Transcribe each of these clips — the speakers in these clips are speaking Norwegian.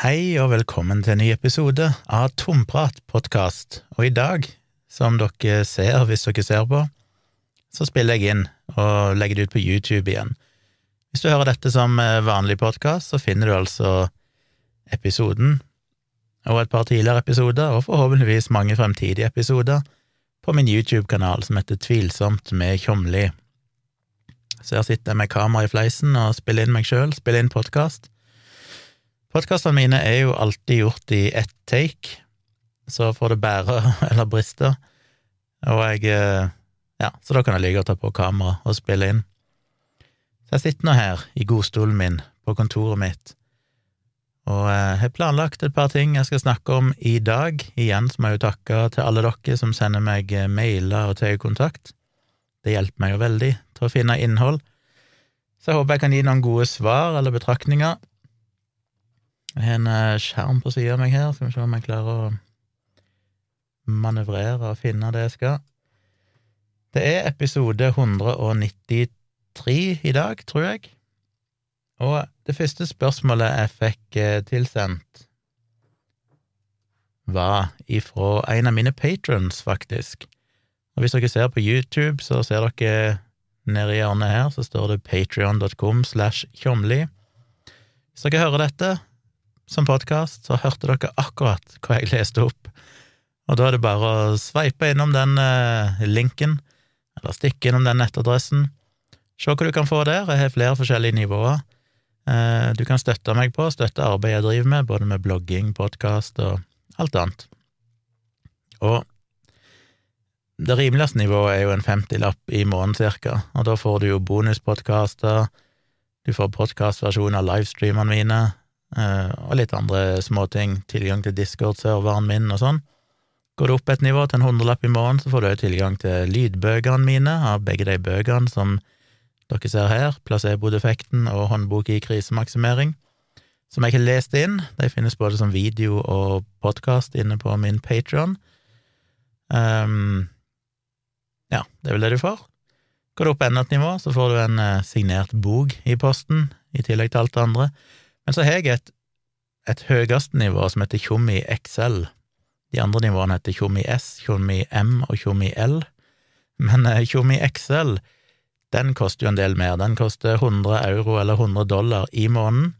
Hei og velkommen til en ny episode av Tomprat podkast, og i dag, som dere ser hvis dere ser på, så spiller jeg inn og legger det ut på YouTube igjen. Hvis du hører dette som vanlig podkast, så finner du altså episoden og et par tidligere episoder, og forhåpentligvis mange fremtidige episoder, på min YouTube-kanal som heter Tvilsomt med Tjomli. Så her sitter jeg med kamera i fleisen og spiller inn meg sjøl, spiller inn podkast. Podkastene mine er jo alltid gjort i ett take, så får det bære eller briste, og jeg eh, Ja, så da kan jeg like å ta på kamera og spille inn. Så jeg sitter nå her i godstolen min på kontoret mitt, og jeg har planlagt et par ting jeg skal snakke om i dag. Igjen så må jeg jo takke til alle dere som sender meg mailer og tar kontakt. Det hjelper meg jo veldig til å finne innhold, så jeg håper jeg kan gi noen gode svar eller betraktninger jeg har en eh, skjerm på sida av meg her, skal vi se om jeg klarer å manøvrere og finne det jeg skal. Det er episode 193 i dag, tror jeg, og det første spørsmålet jeg fikk eh, tilsendt, var ifra en av mine patrons, faktisk. Og hvis dere ser på YouTube, så ser dere nede i hjørnet her, så står det patrion.com slash tjomli. Hvis dere hører dette, som podkast, så hørte dere akkurat hva jeg leste opp. Og da er det bare å sveipe innom den eh, linken, eller stikke innom den nettadressen. Se hva du kan få der. Jeg har flere forskjellige nivåer. Eh, du kan støtte meg på, støtte arbeidet jeg driver med, både med blogging, podkast og alt annet. Og det rimeligste nivået er jo en femtilapp i måneden cirka, og da får du jo bonuspodkaster, du får podkastversjon av livestreamene mine, og litt andre småting, tilgang til Discord-serveren min og sånn. Går du opp et nivå til en hundrelapp i måneden, så får du òg tilgang til lydbøkene mine, av begge de bøkene som dere ser her, placebo-defekten og håndbok i krisemaksimering, som jeg har lest inn. De finnes både som video og podkast inne på min Patron. Um, ja, det er vel det du får. Går du opp enda et nivå, så får du en uh, signert bok i posten, i tillegg til alt det andre. Men så har jeg et, et høyeste nivå som heter Tjommi XL. De andre nivåene heter Tjommi S, Tjommi M og Tjommi L. Men eh, Tjommi XL, den koster jo en del mer. Den koster 100 euro eller 100 dollar i måneden.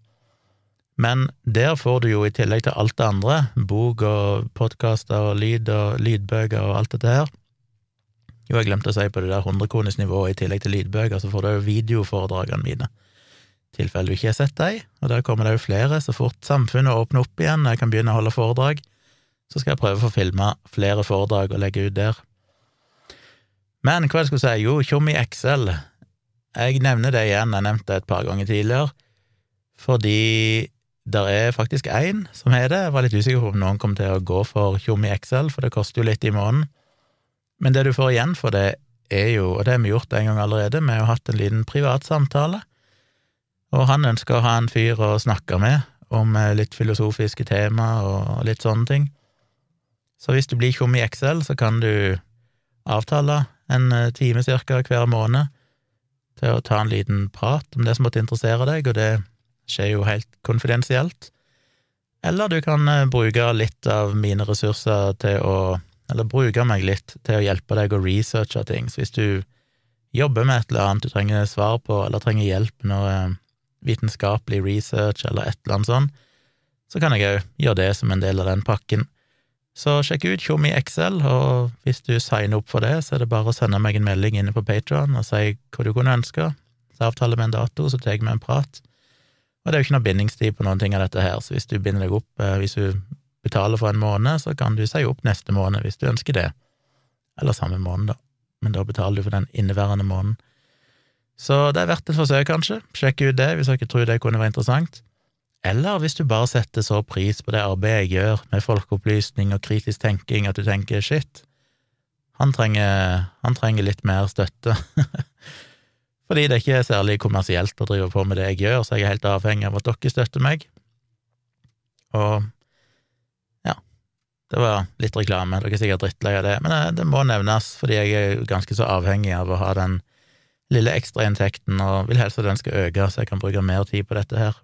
Men der får du jo i tillegg til alt det andre, bok og podkaster og lyd og lydbøker og alt dette her Jo, jeg glemte å si på det der 100-kronersnivået, i tillegg til lydbøker, så får du jo videoforedragene mine tilfelle du ikke har sett dem, og der kommer det jo flere. Så fort samfunnet åpner opp igjen og jeg kan begynne å holde foredrag, så skal jeg prøve å få filma flere foredrag og legge ut der. Men hva jeg skulle si, jo, Tjommi XL, jeg nevner det igjen, jeg nevnte det et par ganger tidligere, fordi der er faktisk én som har det. Jeg var litt usikker på om noen kom til å gå for Tjommi XL, for det koster jo litt i måneden. Men det du får igjen for det, er jo, og det har vi gjort en gang allerede, vi har jo hatt en liten privat samtale og han ønska å ha en fyr å snakke med om eh, litt filosofiske tema og litt sånne ting. Så hvis du blir tjom i Excel, så kan du avtale en eh, time cirka hver måned til å ta en liten prat om det som måtte interessere deg, og det skjer jo helt konfidensielt. Eller du kan eh, bruke litt av mine ressurser til å Eller bruke meg litt til å hjelpe deg å researche ting. Så hvis du jobber med et eller annet du trenger svar på, eller trenger hjelp når vitenskapelig research eller et eller annet sånt, så kan jeg òg gjøre det som en del av den pakken. Så sjekk ut Tjommi Excel, og hvis du signer opp for det, så er det bare å sende meg en melding inne på Patron og si hva du kunne ønske. Så avtaler vi en dato, så tar vi en prat. Og det er jo ikke noe bindingstid på noen ting av dette her, så hvis du binder deg opp, eh, hvis du betaler for en måned, så kan du si opp neste måned hvis du ønsker det. Eller samme måned, da. Men da betaler du for den inneværende måneden. Så det er verdt et forsøk, kanskje. Sjekk ut det hvis dere tror det kunne være interessant. Eller hvis du bare setter så pris på det arbeidet jeg gjør med folkeopplysning og kritisk tenking at du tenker shit, han trenger, han trenger litt mer støtte. Fordi det ikke er særlig kommersielt å drive på med det jeg gjør, så jeg er helt avhengig av at dere støtter meg. Og ja, det var litt reklame, dere er sikkert drittlei av det, men det, det må nevnes, fordi jeg er ganske så avhengig av å ha den lille ekstrainntekten, og vil helst at den skal øke, så jeg kan bruke mer tid på dette her.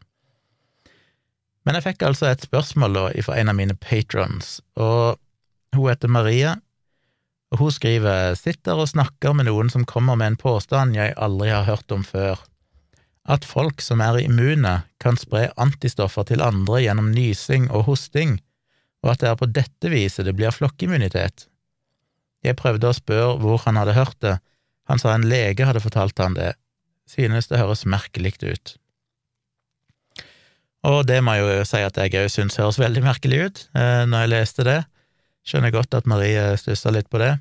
Men jeg fikk altså et spørsmål da fra en av mine patrons, og hun heter Maria, og hun skriver sitter og snakker med noen som kommer med en påstand jeg aldri har hørt om før, at folk som er immune, kan spre antistoffer til andre gjennom nysing og hosting, og at det er på dette viset det blir flokkimmunitet. Jeg prøvde å spørre hvor han hadde hørt det, han sa en lege hadde fortalt han det, synes det høres merkelig ut. Og det må jeg jo si at jeg òg synes høres veldig merkelig ut eh, når jeg leste det. Skjønner godt at Marie stussa litt på det.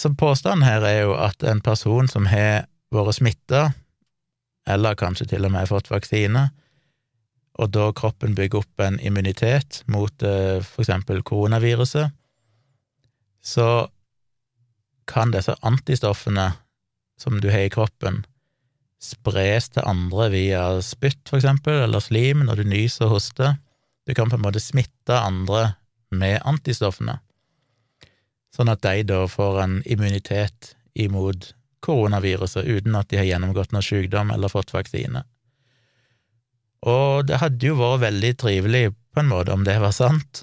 Så påstanden her er jo at en person som har vært smitta, eller kanskje til og med fått vaksine, og da kroppen bygger opp en immunitet mot eh, for eksempel koronaviruset, så kan disse antistoffene som du har i kroppen, spres til andre via spytt, for eksempel, eller slim når du nyser og hoster. Du kan på en måte smitte andre med antistoffene, sånn at de da får en immunitet imot koronaviruset uten at de har gjennomgått noe sykdom eller fått vaksine. Og det hadde jo vært veldig trivelig, på en måte, om det var sant.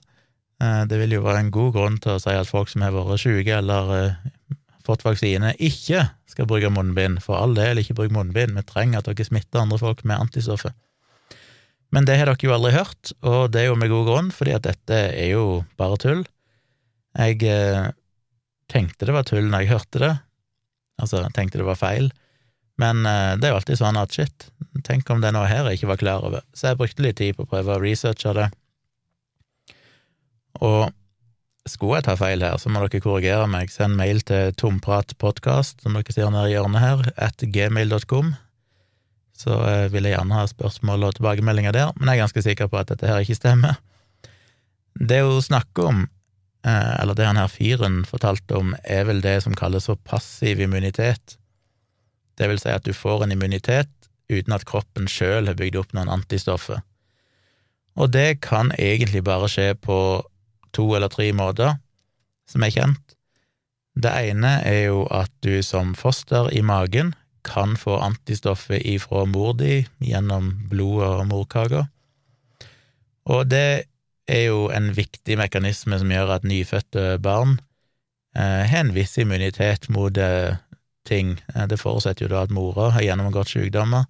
Eh, det vil jo være en god grunn til å si at folk som har vært syke eller eh, fått vaksine, ikke skal bruke munnbind. For all del, ikke bruk munnbind, vi trenger at dere smitter andre folk med antistoffer. Men det har dere jo aldri hørt, og det er jo med god grunn, fordi at dette er jo bare tull. Jeg eh, tenkte det var tull når jeg hørte det, altså jeg tenkte det var feil, men eh, det er jo alltid sånn at shit, tenk om det er noe her jeg ikke var klar over, så jeg brukte litt tid på å prøve å researche det. Og skulle jeg ta feil her, så må dere korrigere meg. Send mail til tompratpodkast, som dere ser nede i hjørnet her, at gmail.com. Så eh, vil jeg gjerne ha spørsmål og tilbakemeldinger der, men jeg er ganske sikker på at dette her ikke stemmer. Det hun snakker om, eh, eller det han her fyren fortalte om, er vel det som kalles for passiv immunitet. Det vil si at du får en immunitet uten at kroppen sjøl har bygd opp noen antistoffer. Og det kan egentlig bare skje på to eller tre måter som er kjent. Det ene er jo at du som foster i magen kan få antistoffet ifra mor di gjennom blodet og morkaka. Og det er jo en viktig mekanisme som gjør at nyfødte barn eh, har en viss immunitet mot eh, ting. Eh, det forutsetter jo da at mora har gjennomgått sykdommer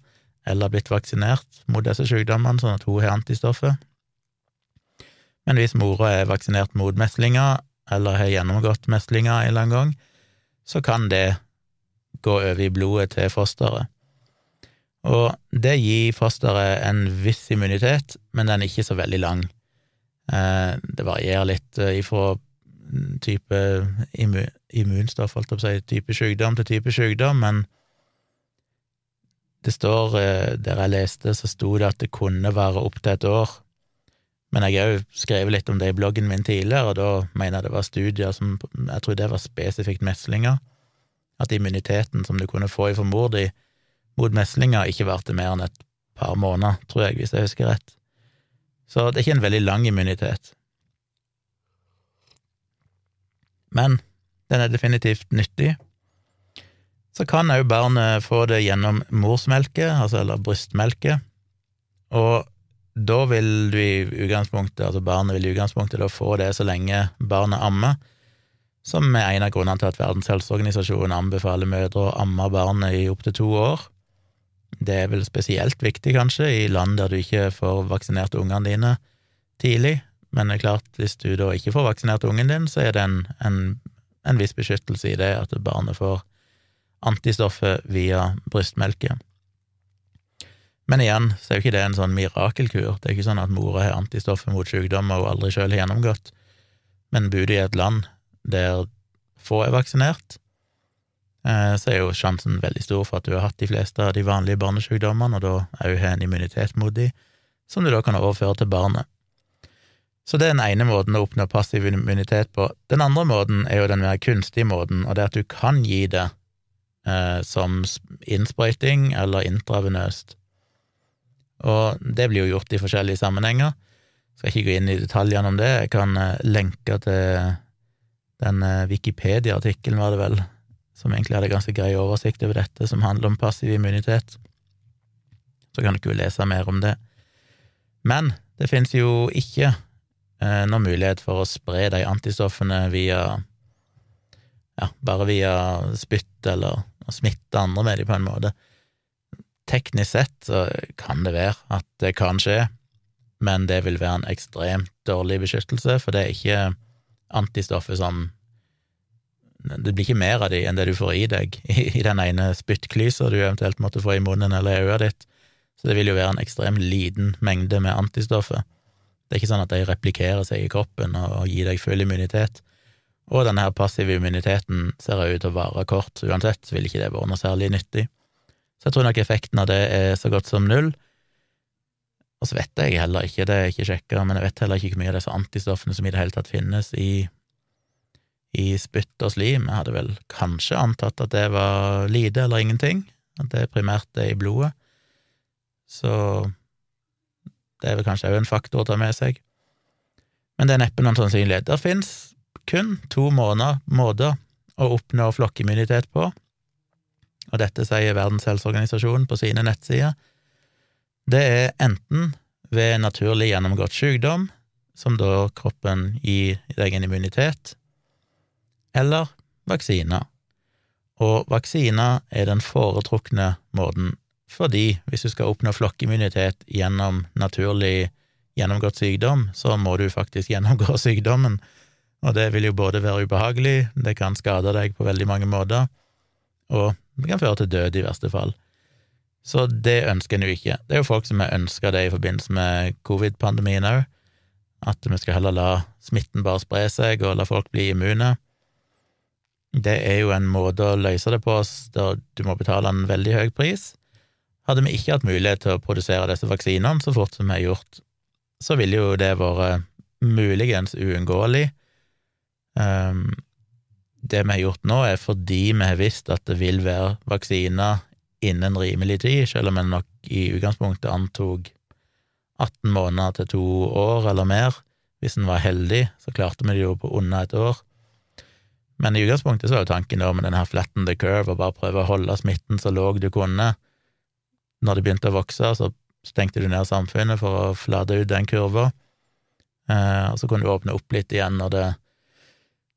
eller blitt vaksinert mot disse sykdommene, sånn at hun har antistoffer. Men hvis mora er vaksinert mot meslinger, eller har gjennomgått meslinger en eller annen gang, så kan det gå over i blodet til fosteret. Og det gir fosteret en viss immunitet, men den er ikke så veldig lang. Eh, det varierer litt eh, ifra type immunstoff, holdt jeg på å si, type sykdom til type sykdom, men det står, eh, der jeg leste, så sto det at det kunne være opptil et år men jeg har jo skrevet litt om det i bloggen min tidligere, og da mener jeg det var studier som Jeg tror det var spesifikt meslinger. At immuniteten som du kunne få i mor di mot meslinger, ikke varte mer enn et par måneder, tror jeg, hvis jeg husker rett. Så det er ikke en veldig lang immunitet. Men den er definitivt nyttig. Så kan òg barnet få det gjennom morsmelke, altså eller brystmelke, og da vil du i utgangspunktet, altså barnet vil i utgangspunktet da få det så lenge barnet ammer, som er en av grunnene til at Verdens helseorganisasjon anbefaler mødre å amme barnet i opptil to år. Det er vel spesielt viktig, kanskje, i land der du ikke får vaksinert ungene dine tidlig, men det er klart, hvis du da ikke får vaksinert ungen din, så er det en, en, en viss beskyttelse i det at barnet får antistoffet via brystmelke. Men igjen så er jo ikke det en sånn mirakelkur. Det er ikke sånn at mora har antistoffer mot sykdommer hun aldri sjøl har gjennomgått. Men bor du i et land der få er vaksinert, eh, så er jo sjansen veldig stor for at du har hatt de fleste av de vanlige barnesykdommene, og da òg har en immunitet mot de, som du da kan overføre til barnet. Så det er den ene måten å oppnå passiv immunitet på. Den andre måten er jo den mer kunstige måten, og det er at du kan gi det eh, som innsprøyting eller intravenøst. Og det blir jo gjort i forskjellige sammenhenger. Skal ikke gå inn i detaljene om det. Jeg kan eh, lenke til den eh, Wikipedia-artikkelen, var det vel, som egentlig hadde ganske grei oversikt over dette, som handler om passiv immunitet. Så kan dere jo lese mer om det. Men det finnes jo ikke eh, noen mulighet for å spre de antistoffene via ja, bare via spytt eller å smitte andre med dem på en måte. Teknisk sett så kan det være at det kan skje, men det vil være en ekstremt dårlig beskyttelse, for det er ikke antistoffer som Det blir ikke mer av de enn det du får i deg i, den ene spyttklysa du eventuelt måtte få i munnen eller i øyet ditt, så det vil jo være en ekstremt liten mengde med antistoffer. Det er ikke sånn at de replikerer seg i kroppen og gir deg full immunitet. Og denne her passive immuniteten ser ut til å vare kort, uansett vil ikke det være noe særlig nyttig. Så jeg tror nok effekten av det er så godt som null. Og så vet jeg heller ikke, det er ikke sjekka, men jeg vet heller ikke hvor mye av disse antistoffene som i det hele tatt finnes i, i spytt og slim. Jeg hadde vel kanskje antatt at det var lite eller ingenting, at det primært er i blodet. Så det er vel kanskje òg en faktor å ta med seg. Men det er neppe noen sannsynlighet. Det fins kun to måneder, måter å oppnå flokkimmunitet på, og dette sier Verdens helseorganisasjon på sine nettsider. Det er enten ved naturlig gjennomgått sykdom, som da kroppen gir deg en immunitet, eller vaksiner. Og vaksiner er den foretrukne måten, fordi hvis du skal oppnå flokkimmunitet gjennom naturlig gjennomgått sykdom, så må du faktisk gjennomgå sykdommen, og det vil jo både være ubehagelig, det kan skade deg på veldig mange måter, og det kan føre til død i verste fall. Så det ønsker en jo ikke. Det er jo folk som har ønska det i forbindelse med covid-pandemien òg, at vi skal heller la smitten bare spre seg og la folk bli immune. Det er jo en måte å løse det på der du må betale en veldig høy pris. Hadde vi ikke hatt mulighet til å produsere disse vaksinene så fort som vi har gjort, så ville jo det vært muligens uunngåelig, Um, det vi har gjort nå, er fordi vi har visst at det vil være vaksiner innen rimelig tid, selv om en nok i utgangspunktet antok 18 måneder til to år eller mer. Hvis en var heldig, så klarte vi det jo på under et år. Men i utgangspunktet så var jo tanken da med denne flatten the curve, og bare prøve å holde smitten så låg du kunne. Når det begynte å vokse, så stengte du ned samfunnet for å flate ut den kurva, eh, og så kunne du åpne opp litt igjen når det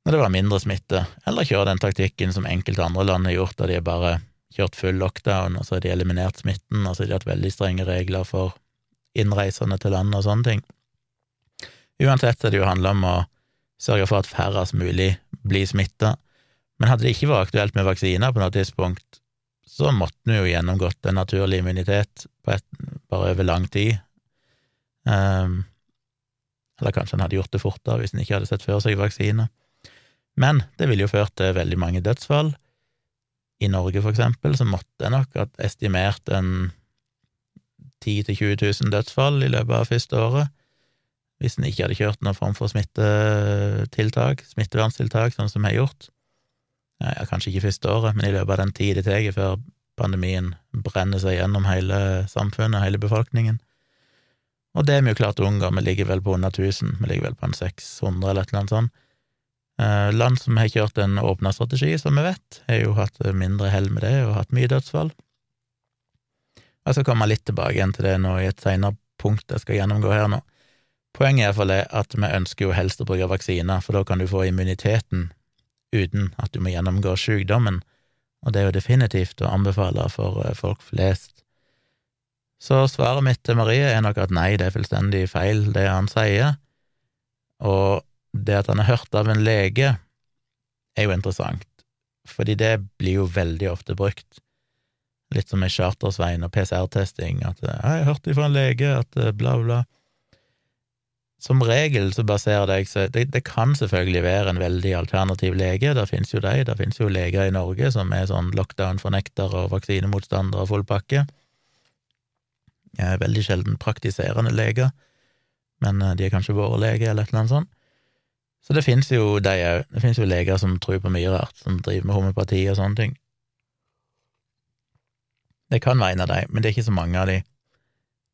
når det var mindre smitte, eller kjøre den taktikken som enkelte andre land har gjort, der de har bare kjørt full lockdown, og så har de eliminert smitten, og så har de hatt veldig strenge regler for innreisende til landet og sånne ting. Uansett er det jo handla om å sørge for at færrest mulig blir smitta, men hadde det ikke vært aktuelt med vaksiner på noe tidspunkt, så måtte vi jo gjennomgått en naturlig immunitet et, bare over lang tid. Um, eller kanskje en hadde gjort det fortere hvis en ikke hadde sett før seg vaksiner. Men det ville jo ført til veldig mange dødsfall. I Norge, for eksempel, så måtte jeg nok ha estimert en 10 000–20 000 dødsfall i løpet av første året, hvis en ikke hadde kjørt noen form for smittetiltak, smitteverntiltak, sånn som jeg har gjort. Ja, kanskje ikke første året, men i løpet av den tid det tar før pandemien brenner seg gjennom hele samfunnet, hele befolkningen. Og det er vi jo klart å unngå, vi ligger vel på under 1000, vi ligger vel på en 600 eller et eller annet sånt. Eh, land som har kjørt en åpna strategi, som vi vet, har jo hatt mindre hell med det og hatt mye dødsfall. Jeg skal komme litt tilbake igjen til det nå i et senere punkt jeg skal gjennomgå her nå. Poenget er iallfall at vi ønsker jo helst å bruke vaksiner, for da kan du få immuniteten uten at du må gjennomgå sykdommen, og det er jo definitivt å anbefale for eh, folk flest. Så svaret mitt til Marie er nok at nei, det er fullstendig feil, det han sier, og det at han har hørt av en lege, er jo interessant, fordi det blir jo veldig ofte brukt. Litt som med chartersveien og PCR-testing, at 'jeg har hørt ifra en lege at eh, bla, bla'. Som regel så baserer det seg det, det kan selvfølgelig være en veldig alternativ lege, det finnes jo de, det finnes jo leger i Norge som er sånn lockdown-fornektere og vaksinemotstandere og full pakke. Jeg er veldig sjelden praktiserende leger, men eh, de er kanskje våre lege eller et eller annet sånt. Så det finnes jo de òg. Det finnes jo leger som tror på mye rart, som driver med homopati og sånne ting. Det kan være en av de, men det er ikke så mange av de.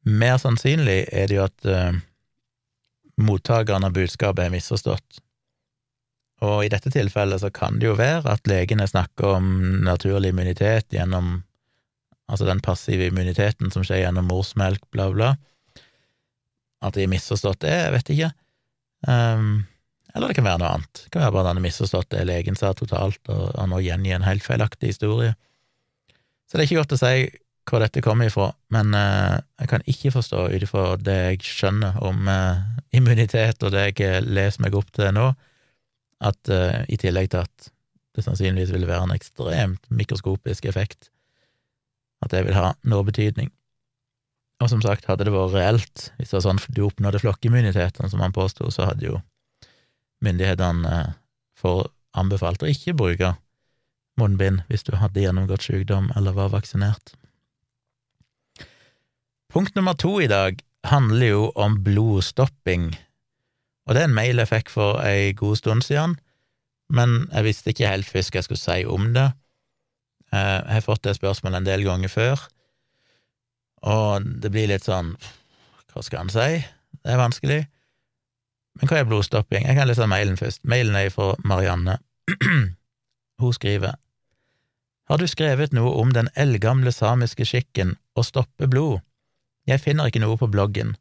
Mer sannsynlig er det jo at uh, mottakeren av budskapet er misforstått. Og i dette tilfellet så kan det jo være at legene snakker om naturlig immunitet gjennom altså den passive immuniteten som skjer gjennom morsmelk, bla, bla. at de har misforstått det, jeg vet ikke. Um, eller det kan være noe annet. Det kan være bare at han har misforstått det legen sa totalt, og han nå gjengir en helt feilaktig historie. Så det er ikke godt å si hvor dette kommer ifra, men uh, jeg kan ikke forstå, ut ifra det jeg skjønner om uh, immunitet og det jeg leser meg opp til nå, at uh, i tillegg til at det sannsynligvis ville være en ekstremt mikroskopisk effekt, at det vil ha noe betydning. Og som sagt, hadde det vært reelt, hvis det var sånn du oppnådde flokkimmuniteten, som han påsto, så hadde jo myndighetene får anbefalt å ikke bruke munnbind hvis du hadde gjennomgått sykdom eller var vaksinert. Punkt nummer to i dag handler jo om blodstopping, og det er en mail jeg fikk for ei god stund siden, men jeg visste ikke helt først hva jeg skulle si om det. Eh, jeg har fått det spørsmålet en del ganger før, og det blir litt sånn Hva skal han si? Det er vanskelig. Men hva er blodstopping? Jeg kan lese mailen først. Mailen er fra Marianne. Hun skriver Har du skrevet noe om den eldgamle samiske skikken å stoppe blod? Jeg finner ikke noe på bloggen.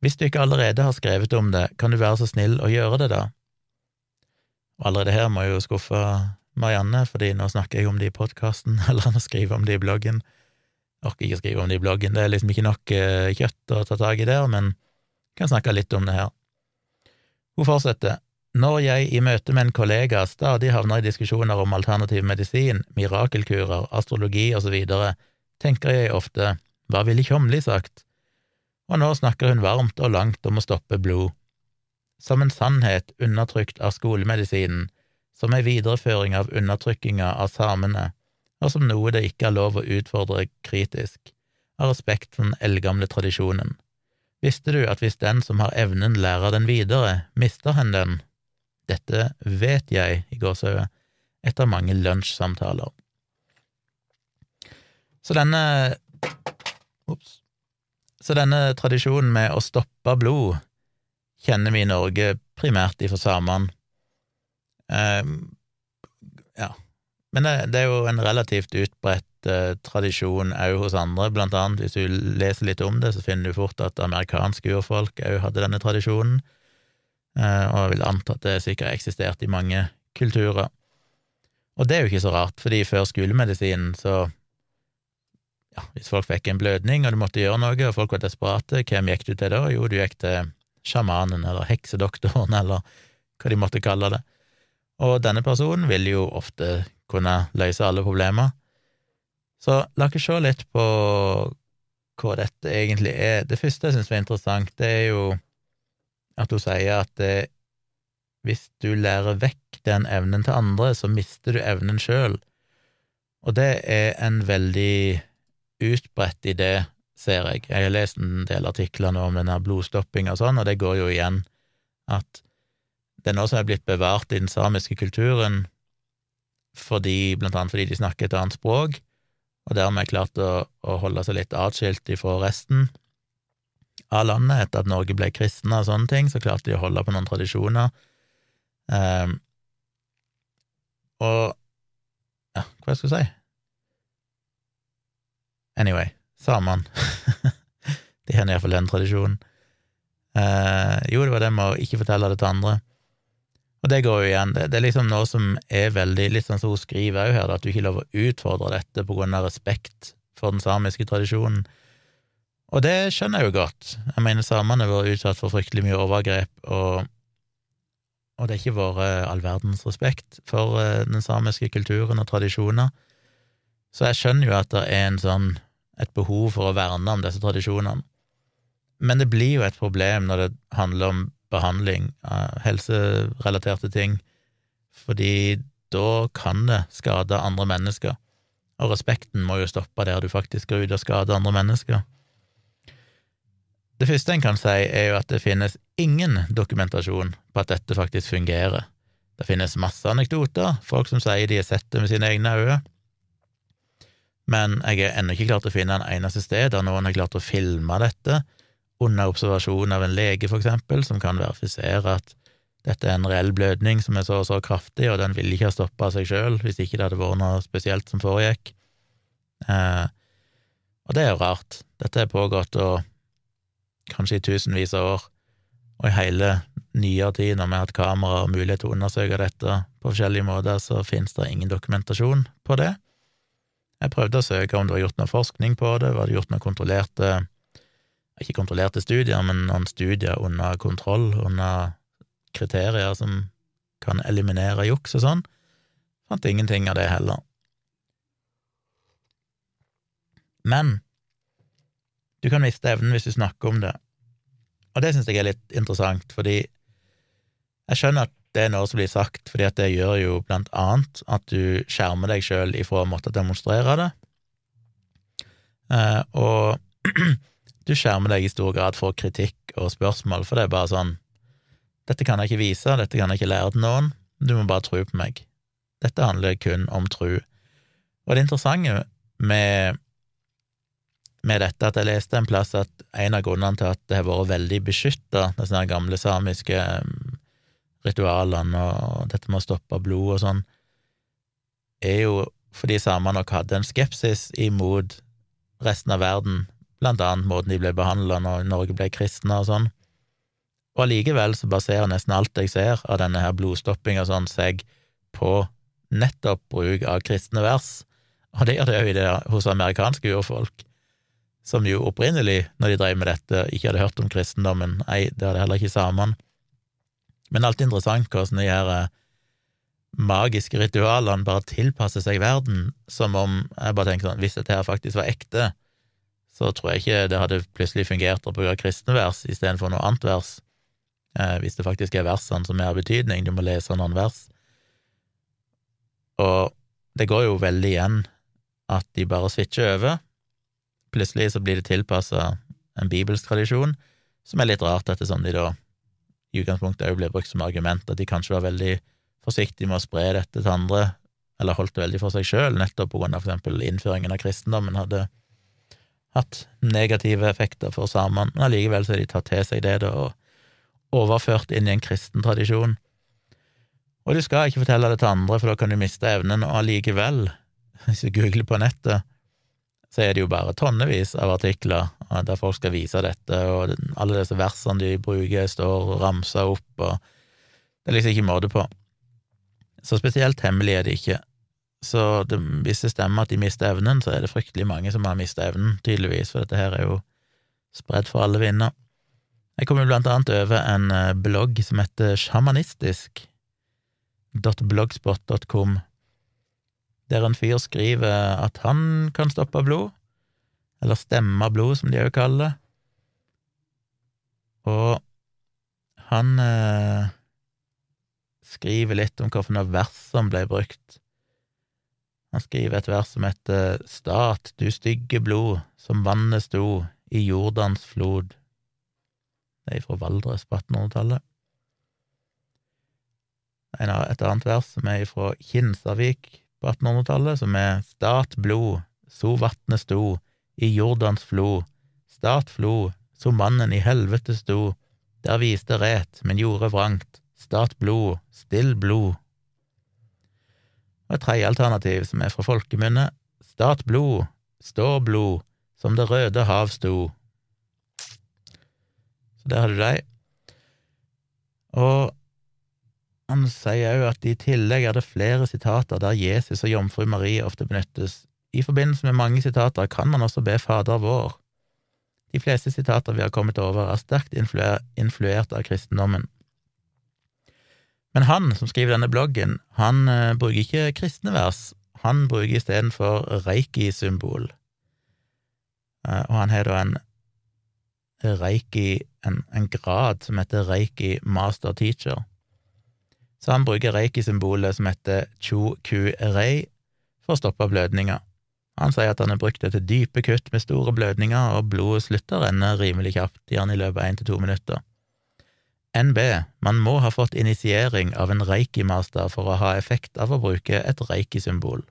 Hvis du ikke allerede har skrevet om det, kan du være så snill å gjøre det, da? Og allerede her må jeg jo skuffe Marianne, fordi nå snakker jeg om det i podkasten, eller han har skrevet om det i bloggen. Jeg orker ikke skrive om det i bloggen, det er liksom ikke nok uh, kjøtt å ta tak i der, men jeg kan snakke litt om det her. Hun fortsetter. Når jeg i møte med en kollega stadig havner i diskusjoner om alternativ medisin, mirakelkurer, astrologi osv., tenker jeg ofte hva ville Tjomli sagt? Og nå snakker hun varmt og langt om å stoppe blod. Som en sannhet undertrykt av skolemedisinen, som ei videreføring av undertrykkinga av samene, og som noe det ikke er lov å utfordre kritisk, av respekt for den eldgamle tradisjonen. Visste du at hvis den som har evnen lærer den videre, mister hen den? Dette vet jeg, i gåsehudet, etter mange lunsjsamtaler. Så denne Ops. Så denne tradisjonen med å stoppe blod kjenner vi i Norge primært ifra samene. Eh, ja, men det, det, er jo en relativt utbredt tradisjon òg hos andre, blant annet hvis du leser litt om det, så finner du fort at amerikanske urfolk òg hadde denne tradisjonen, eh, og jeg vil anta at det sikkert eksistert i mange kulturer. Og det er jo ikke så rart, fordi før skolemedisinen så ja, hvis folk fikk en blødning og du måtte gjøre noe, og folk var desperate, hvem gikk du til da? Jo, du gikk til sjamanen eller heksedoktoren eller hva de måtte kalle det. Og denne personen vil jo ofte kunne løse alle problemer. Så la oss se litt på hva dette egentlig er. Det første jeg syns var interessant, det er jo at hun sier at det, hvis du lærer vekk den evnen til andre, så mister du evnen sjøl. Og det er en veldig utbredt idé, ser jeg. Jeg har lest en del artikler nå om denne blodstopping og sånn, og det går jo igjen at det er noe som er blitt bevart i den samiske kulturen, fordi, blant annet fordi de snakker et annet språk, og dermed klart å, å holde seg litt atskilt ifra resten av landet. Etter at Norge ble kristne og sånne ting, så klarte de å holde på noen tradisjoner. Um, og ja, hva skal jeg si? Anyway, samene. de har iallfall den tradisjonen. Uh, jo, det var det med å ikke fortelle det til andre. Og det går jo igjen, det, det er liksom noe som er veldig, litt sånn som hun skriver òg her, at du ikke lover å utfordre dette på grunn av respekt for den samiske tradisjonen. Og det skjønner jeg jo godt. Jeg mener, samene har vært utsatt for fryktelig mye overgrep, og, og det har ikke vært all verdens respekt for eh, den samiske kulturen og tradisjoner. Så jeg skjønner jo at det er sånn, et behov for å verne om disse tradisjonene. Men det blir jo et problem når det handler om behandling helserelaterte ting, fordi da kan det skade andre mennesker, og respekten må jo stoppe der du faktisk går ut og skader andre mennesker. Det første en kan si, er jo at det finnes ingen dokumentasjon på at dette faktisk fungerer. Det finnes masse anekdoter, folk som sier de har sett det med sine egne øyne, men jeg er ennå ikke klart å finne en eneste sted der noen har klart å filme dette, under observasjon av en lege, for eksempel, som kan verifisere at dette er en reell blødning som er så og så kraftig, og den ville ikke ha stoppa seg sjøl hvis ikke det hadde vært noe spesielt som foregikk. Eh, og det er jo rart. Dette har pågått, og kanskje i tusenvis av år, og i hele nyere tid, når vi har hatt kamera og mulighet til å undersøke dette på forskjellige måter, så finnes det ingen dokumentasjon på det. Jeg prøvde å søke om det var gjort noe forskning på det, var det gjort noe kontrollerte Ikke kontrollerte studier, men noen studier under kontroll, under kriterier som kan eliminere juks og sånn. Fant ingenting av det heller. Men du kan miste evnen hvis du snakker om det, og det syns jeg er litt interessant, fordi jeg skjønner at det er noe som blir sagt, fordi at det gjør jo blant annet at du skjermer deg sjøl ifra å måtte demonstrere det, eh, og du skjermer deg i stor grad for kritikk og spørsmål, for det er bare sånn Dette kan jeg ikke vise, dette kan jeg ikke lære til noen, du må bare tro på meg. Dette handler kun om tro. Og det interessante med, med dette at jeg leste en plass at en av grunnene til at det har vært veldig beskytta, disse gamle samiske ritualene og dette med å stoppe blod og sånn, er jo fordi samene nok hadde en skepsis imot resten av verden, blant annet måten de ble behandla når Norge ble kristne og sånn. Og allikevel så baserer nesten alt jeg ser av denne her blodstoppinga sånn seg på nettopp bruk av kristne vers, og det gjør det jo i det hos amerikanske urfolk, som jo opprinnelig, når de drev med dette, ikke hadde hørt om kristendommen, nei, det hadde heller ikke samene. Men alt interessant hvordan de her eh, magiske ritualene bare tilpasser seg verden, som om jeg bare tenker sånn, hvis dette her faktisk var ekte, så tror jeg ikke det hadde plutselig fungert å bruke kristne vers istedenfor noe annet vers, eh, hvis det faktisk er versene som er av betydning, du må lese noen vers. Og det går jo veldig igjen at de bare switcher over. Plutselig så blir det tilpassa en bibelsk tradisjon, som er litt rart, ettersom de da i utgangspunktet òg blir brukt som argument, at de kanskje var veldig forsiktige med å spre dette til andre, eller holdt det veldig for seg sjøl, nettopp på grunn av for eksempel innføringen av kristendommen hadde hatt negative effekter for samene, men allikevel så har de tatt til seg det da, og overført inn i en kristen tradisjon. Og du skal ikke fortelle det til andre, for da kan du miste evnen, og allikevel, hvis du googler på nettet, så er det jo bare tonnevis av artikler der folk skal vise dette, og alle disse versene de bruker, står ramsa opp, og det er liksom ikke måte på. Så spesielt hemmelig er det ikke. Så det, hvis det stemmer at de mister evnen, så er det fryktelig mange som har mista evnen, tydeligvis, for dette her er jo spredd for alle vinder. Jeg kommer blant annet over en eh, blogg som heter sjamanistisk.blogspot.com, der en fyr skriver at han kan stoppe blod, eller stemme blod, som de òg kaller det. Og han eh, skriver litt om hvilke vers som ble brukt. Han skriver et vers som heter Stat, du stygge blod, som vannet sto i Jordans flod. Det er fra Valdres på 1800-tallet. Et annet vers som er fra Kinsarvik på 1800-tallet, som er Stat blod, so vatnet sto, i Jordans flod, Stat flo, so mannen i helvete sto, der viste ret, men gjorde vrangt, Stat blod, still blod. Og et tredje alternativ, som er fra folkemunne, Stat blod, stå blod, som det røde hav sto. Så der har du deg. Og han sier òg at i tillegg er det flere sitater der Jesus og jomfru Marie ofte benyttes. I forbindelse med mange sitater kan man også be Fader vår. De fleste sitater vi har kommet over, er sterkt influert av kristendommen. Men han som skriver denne bloggen, han uh, bruker ikke kristne vers, han bruker istedenfor reiki-symbol. Uh, og han har da en reiki, en, en grad som heter reiki master teacher så han bruker reiki-symbolet som heter chu-ku-rei for å stoppe blødninger. Han sier at han har brukt det til dype kutt med store blødninger, og blodet slutter å renne rimelig kjapt, gjerne i løpet av én til to minutter. NB, man må ha fått initiering av en reiki-master for å ha effekt av å bruke et reiki-symbol.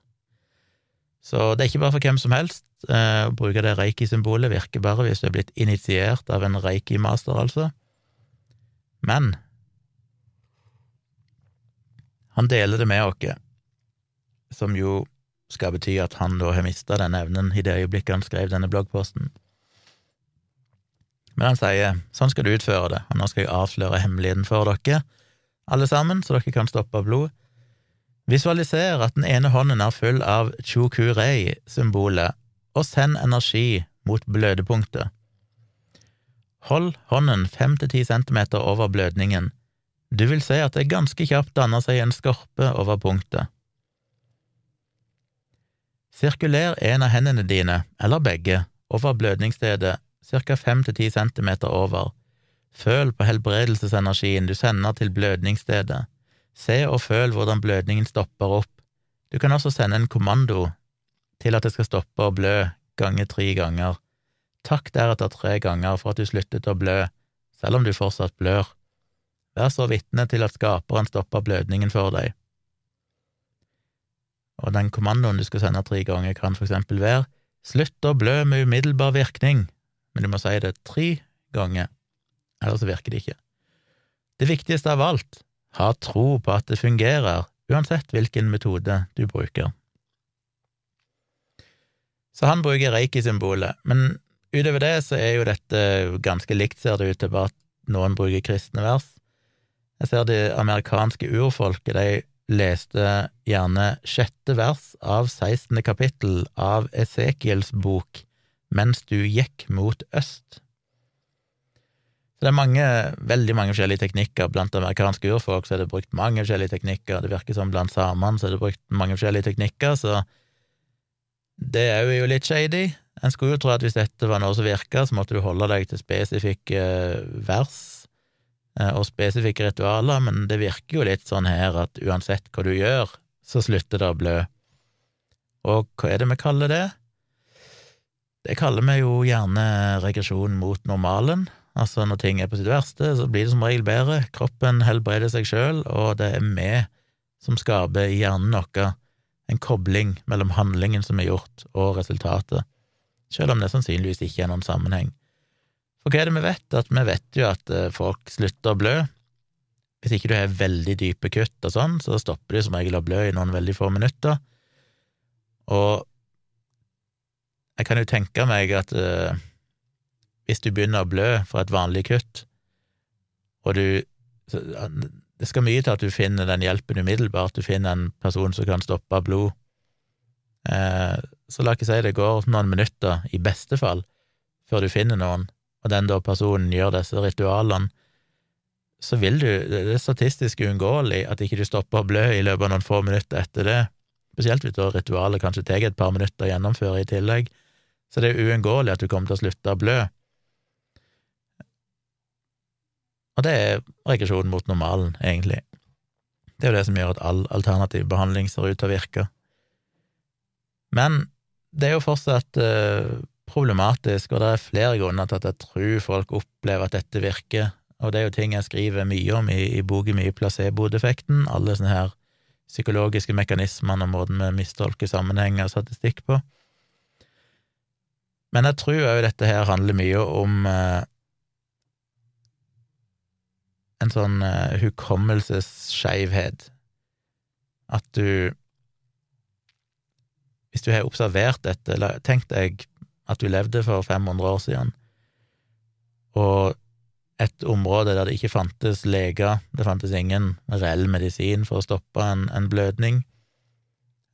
Så det er ikke bare for hvem som helst. Eh, å bruke det reiki-symbolet virker bare hvis du er blitt initiert av en reiki-master, altså. Men han deler det med oss, som jo skal bety at han da har mista denne evnen i det øyeblikket han skrev denne bloggposten. Men han sier sånn skal du utføre det, og nå skal jeg avsløre hemmeligheten for dere, alle sammen, så dere kan stoppe blod. Visualiser at den ene hånden er full av chukurei-symbolet, og send energi mot blødepunktet. Hold hånden fem til ti centimeter over blødningen. Du vil se at det ganske kjapt danner seg en skorpe over punktet. Sirkuler en av hendene dine, eller begge, over blødningsstedet ca. fem til ti centimeter over. Føl på helbredelsesenergien du sender til blødningsstedet. Se og føl hvordan blødningen stopper opp. Du kan også sende en kommando til at det skal stoppe å blø gange tre ganger. Takk deretter tre ganger for at du sluttet å blø, selv om du fortsatt blør. Vær så vitne til at skaperen stopper blødningen for deg. Og den kommandoen du skal sende tre ganger, kan for eksempel være Slutt å blø med umiddelbar virkning, men du må si det tre ganger, ellers virker det ikke. Det viktigste av alt, ha tro på at det fungerer, uansett hvilken metode du bruker. Så han bruker reiki-symbolet, men utover det så er jo dette ganske likt, ser det ut til, bare at noen bruker kristne vers. Jeg ser det amerikanske urfolket, de leste gjerne sjette vers av 16. kapittel av Esekiels bok mens du gikk mot øst. Så det er mange, veldig mange forskjellige teknikker. Blant amerikanske urfolk så er det brukt mange forskjellige teknikker. Det virker som blant samene så er det brukt mange forskjellige teknikker, så det er jo litt shady. En skulle jo tro at hvis dette var noe som virka, så måtte du holde deg til spesifikke vers eh, og spesifikke ritualer, men det virker jo litt sånn her at uansett hva du gjør, så slutter det å blø. Og hva er det vi kaller det? Det kaller vi jo gjerne regresjon mot normalen. Altså, når ting er på sitt verste, så blir det som regel bedre. Kroppen helbreder seg sjøl, og det er vi som skaper i hjernen vår en kobling mellom handlingen som er gjort, og resultatet, selv om det sannsynligvis ikke er noen sammenheng. For hva er det vi vet? At vi vet jo at eh, folk slutter å blø. Hvis ikke du har veldig dype kutt og sånn, så stopper de som regel å blø i noen veldig få minutter. Og jeg kan jo tenke meg at uh, hvis du begynner å blø fra et vanlig kutt, og du Det skal mye til at du finner den hjelpen umiddelbart, du finner en person som kan stoppe blod. Eh, så la ikke si det går noen minutter, i beste fall, før du finner noen, og den da personen gjør disse ritualene, så vil du Det er statistisk uunngåelig at ikke du stopper å blø i løpet av noen få minutter etter det, spesielt hvis da ritualet kanskje tar et par minutter å gjennomføre i tillegg. Så det er uunngåelig at du kommer til å slutte å blø. Og det er regresjonen mot normalen, egentlig. Det er jo det som gjør at all alternativ behandling ser ut til å virke. Men det er jo fortsatt uh, problematisk, og det er flere grunner til at jeg tror folk opplever at dette virker, og det er jo ting jeg skriver mye om i, i boken mye placebo-defekten, alle sånne her psykologiske mekanismene og måten vi mistolker sammenhenger og statistikk på. Men jeg tror òg dette her handler mye om eh, en sånn eh, hukommelsesskeivhet. At du Hvis du har observert dette, tenk deg at du levde for 500 år siden, og et område der det ikke fantes leger, det fantes ingen reell medisin for å stoppe en, en blødning.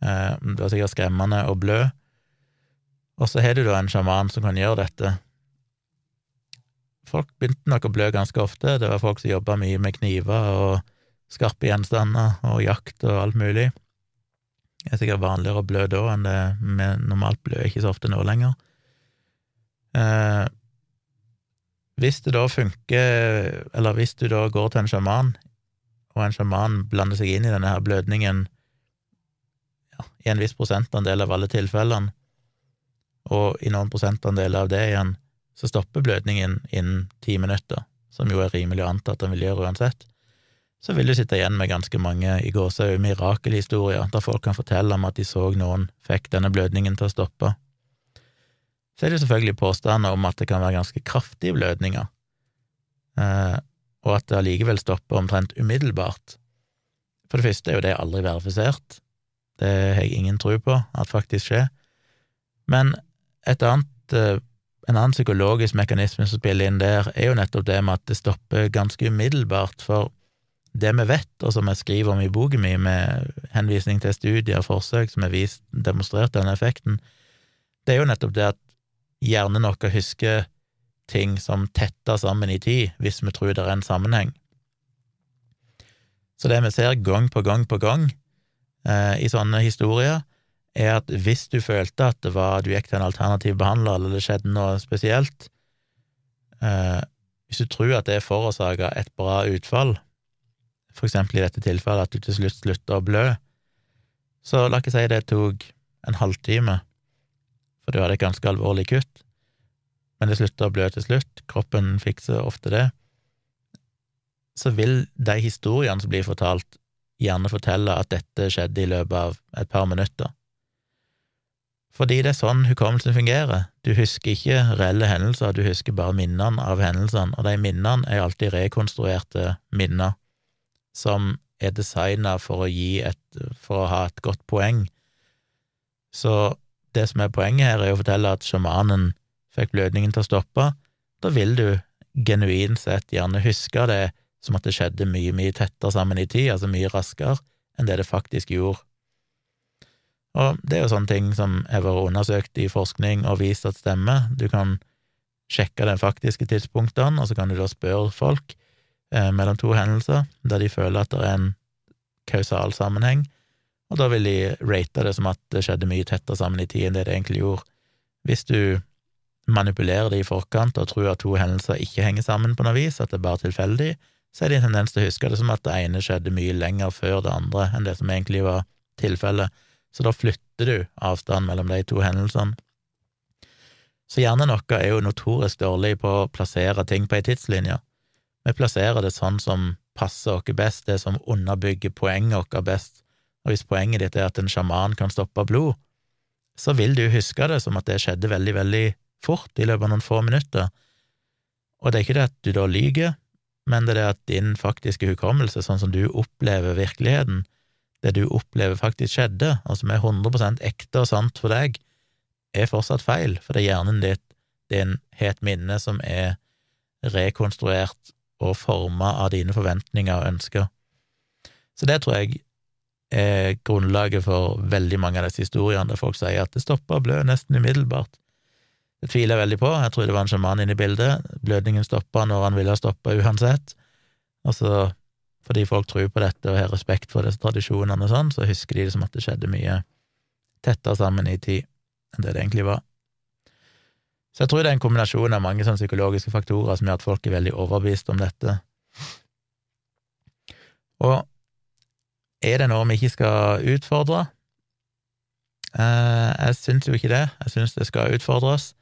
eh, det var sikkert skremmende å blø. Og så har du da en sjaman som kan gjøre dette, folk begynte nok å blø ganske ofte. Det var folk som jobba mye med kniver og skarpe gjenstander og jakt og alt mulig. Det er sikkert vanligere å blø da enn det vi normalt blør ikke så ofte nå lenger. Eh, hvis det da funker, eller hvis du da går til en sjaman, og en sjaman blander seg inn i denne her blødningen ja, i en viss prosentandel av alle tilfellene, og i noen prosentandeler av det igjen så stopper blødningen innen ti minutter, som jo er rimelig å anta at den vil gjøre uansett, så vil du sitte igjen med ganske mange i gåsehud mirakelhistorier, der folk kan fortelle om at de så noen fikk denne blødningen til å stoppe. Så er det selvfølgelig påstander om at det kan være ganske kraftige blødninger, eh, og at det allikevel stopper omtrent umiddelbart. For det første er jo det aldri verifisert, det har jeg ingen tro på at faktisk skjer, men annet eh, en annen psykologisk mekanisme som spiller inn der, er jo nettopp det med at det stopper ganske umiddelbart, for det vi vet, og som jeg skriver om i boken min, med henvisning til studier og forsøk som har vist demonstrert denne effekten, det er jo nettopp det at hjernen vår husker ting som tetter sammen i tid, hvis vi tror det er en sammenheng. Så det vi ser gang på gang på gang eh, i sånne historier, er at hvis du følte at det var, du gikk til en alternativ behandler, eller det skjedde noe spesielt eh, Hvis du tror at det forårsaka et bra utfall, for eksempel i dette tilfellet at du til slutt slutter å blø, så la ikke si det tok en halvtime, for du hadde et ganske alvorlig kutt, men det slutta å blø til slutt, kroppen fikser ofte det, så vil de historiene som blir fortalt, gjerne fortelle at dette skjedde i løpet av et par minutter. Fordi det er sånn hukommelsen fungerer. Du husker ikke reelle hendelser, du husker bare minnene av hendelsene, og de minnene er alltid rekonstruerte minner som er designa for for å ha et godt poeng. Så det som er poenget her, er å fortelle at sjamanen fikk blødningen til å stoppe. Da vil du genuint sett gjerne huske det som at det skjedde mye, mye tettere sammen i tid, altså mye raskere enn det det faktisk gjorde. Og det er jo sånne ting som har vært undersøkt i forskning og vist at stemmer. Du kan sjekke de faktiske tidspunktene, og så kan du da spørre folk eh, mellom to hendelser der de føler at det er en kausal sammenheng, og da vil de rate det som at det skjedde mye tettere sammen i tid enn det det egentlig gjorde. Hvis du manipulerer det i forkant og tror at to hendelser ikke henger sammen på noe vis, at det er bare tilfeldig, så er det en tendens til å huske det som at det ene skjedde mye lenger før det andre enn det som egentlig var tilfellet, så da flytter du avstanden mellom de to hendelsene. Så hjernen vår er jo notorisk dårlig på å plassere ting på ei tidslinje. Vi plasserer det sånn som passer oss best, det som underbygger poenget vårt best, og hvis poenget ditt er at en sjaman kan stoppe blod, så vil du huske det som at det skjedde veldig, veldig fort, i løpet av noen få minutter, og det er ikke det at du da lyver, men det er det at din faktiske hukommelse, sånn som du opplever virkeligheten, det du opplever faktisk skjedde, og som er 100% ekte og sant for deg, er fortsatt feil, for det er hjernen ditt din het minne som er rekonstruert og forma av dine forventninger og ønsker. Så det tror jeg er grunnlaget for veldig mange av disse historiene der folk sier at det stopper å blø nesten umiddelbart. Det tviler jeg veldig på, jeg tror det var en sjaman inne i bildet, blødningen stoppa når han ville ha stoppa uansett, og så fordi folk tror på dette og har respekt for disse tradisjonene og sånn, så husker de det som at det skjedde mye tettere sammen i tid enn det det egentlig var. Så jeg tror det er en kombinasjon av mange sånne psykologiske faktorer som gjør at folk er veldig overbevist om dette. Og er det noe vi ikke skal utfordre? Eh, jeg syns jo ikke det. Jeg syns det skal utfordres.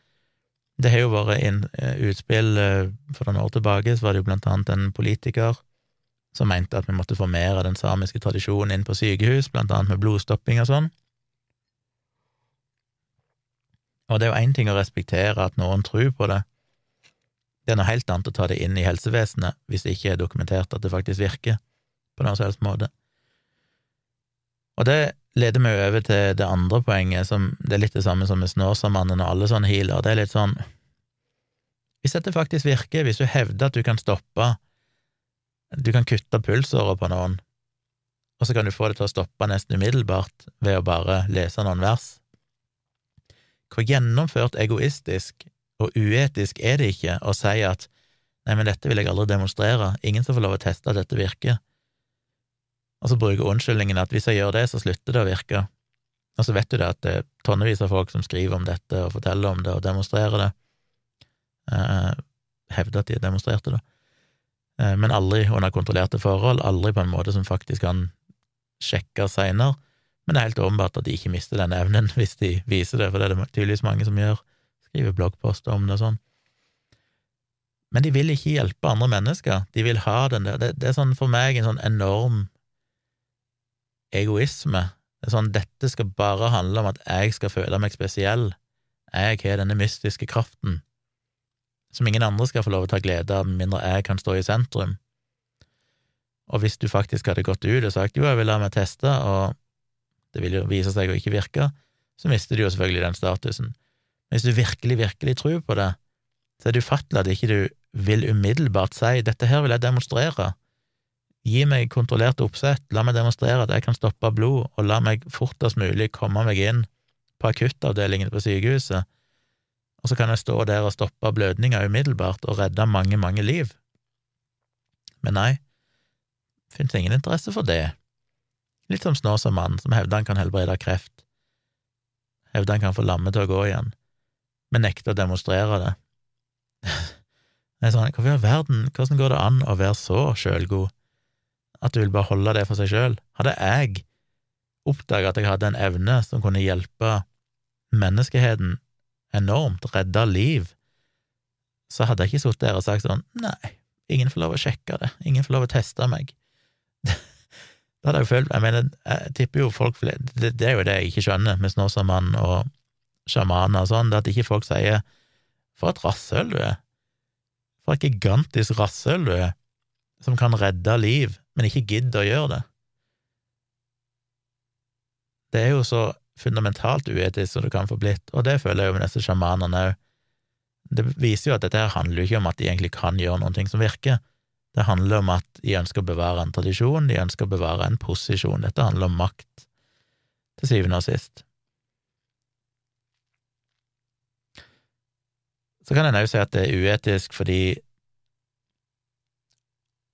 Det har jo vært en eh, utspill eh, for noen år tilbake, så var det jo blant annet en politiker som mente at vi måtte få mer av den samiske tradisjonen inn på sykehus, blant annet med blodstopping og sånn. Og det er jo én ting å respektere at noen tror på det, det er noe helt annet å ta det inn i helsevesenet hvis det ikke er dokumentert at det faktisk virker på noen som helst måte. Og det leder meg over til det andre poenget, som det er litt det samme som med Snåsamannen og alle sånne healer. Det er litt sånn Hvis dette faktisk virker, hvis du hevder at du kan stoppe Du kan kutte pulsåra på noen, og så kan du få det til å stoppe nesten umiddelbart ved å bare lese noen vers, hvor gjennomført egoistisk og uetisk er det ikke å si at nei, men dette vil jeg aldri demonstrere, ingen som får lov å teste at dette virker, og så bruker unnskyldningen at hvis jeg gjør det, så slutter det å virke, og så vet du det at det er tonnevis av folk som skriver om dette og forteller om det og demonstrerer det, eh, hevder at de demonstrerte det, men aldri under kontrollerte forhold, aldri på en måte som faktisk kan sjekkes seinere, men det er helt åpenbart at de ikke mister den evnen hvis de viser det, for det er det tydeligvis mange som gjør, skriver bloggposter om det og sånn. Men de vil ikke hjelpe andre mennesker, de vil ha den der, det, det er sånn for meg en sånn enorm egoisme. Det er sånn, dette skal bare handle om at jeg skal føle meg spesiell, jeg har denne mystiske kraften, som ingen andre skal få lov å ta glede av, med mindre jeg kan stå i sentrum. Og hvis du faktisk hadde gått ut og sagt jo, jeg vil la meg teste, og det vil jo vise seg å ikke virke, så mister du jo selvfølgelig den statusen. Men hvis du virkelig, virkelig tror på det, så er det ufattelig at ikke du vil umiddelbart si 'dette her vil jeg demonstrere'. Gi meg kontrollert oppsett, la meg demonstrere at jeg kan stoppe blod, og la meg fortest mulig komme meg inn på akuttavdelingen på sykehuset, og så kan jeg stå der og stoppe blødninga umiddelbart og redde mange, mange liv. Men nei, finnes ingen interesse for det. Litt som Snåsamann, som hevder han kan helbrede kreft, hevder han kan få lammet til å gå igjen, men nekter å demonstrere det. Jeg sa, Hvorfor i all verden, hvordan går det an å være så sjølgod at du vil bare holde det for seg sjøl? Hadde jeg oppdaga at jeg hadde en evne som kunne hjelpe menneskeheten enormt, redda liv, så hadde jeg ikke sittet der og sagt sånn nei, ingen får lov å sjekke det, ingen får lov å teste meg. Da hadde jeg følt Jeg mener, jeg tipper jo folk det, det er jo det jeg ikke skjønner med Snåsamann og sjamaner og sånn, det at ikke folk sier 'for et rasshøl du er', for et gigantisk rasshøl du er, som kan redde liv, men ikke gidder å gjøre det. Det er jo så fundamentalt uetisk som det kan få blitt, og det føler jeg jo med disse sjamanene òg. Det viser jo at dette her handler jo ikke om at de egentlig kan gjøre noe som virker. Det handler om at de ønsker å bevare en tradisjon, de ønsker å bevare en posisjon. Dette handler om makt, til syvende og sist. Så kan en òg si at det er uetisk fordi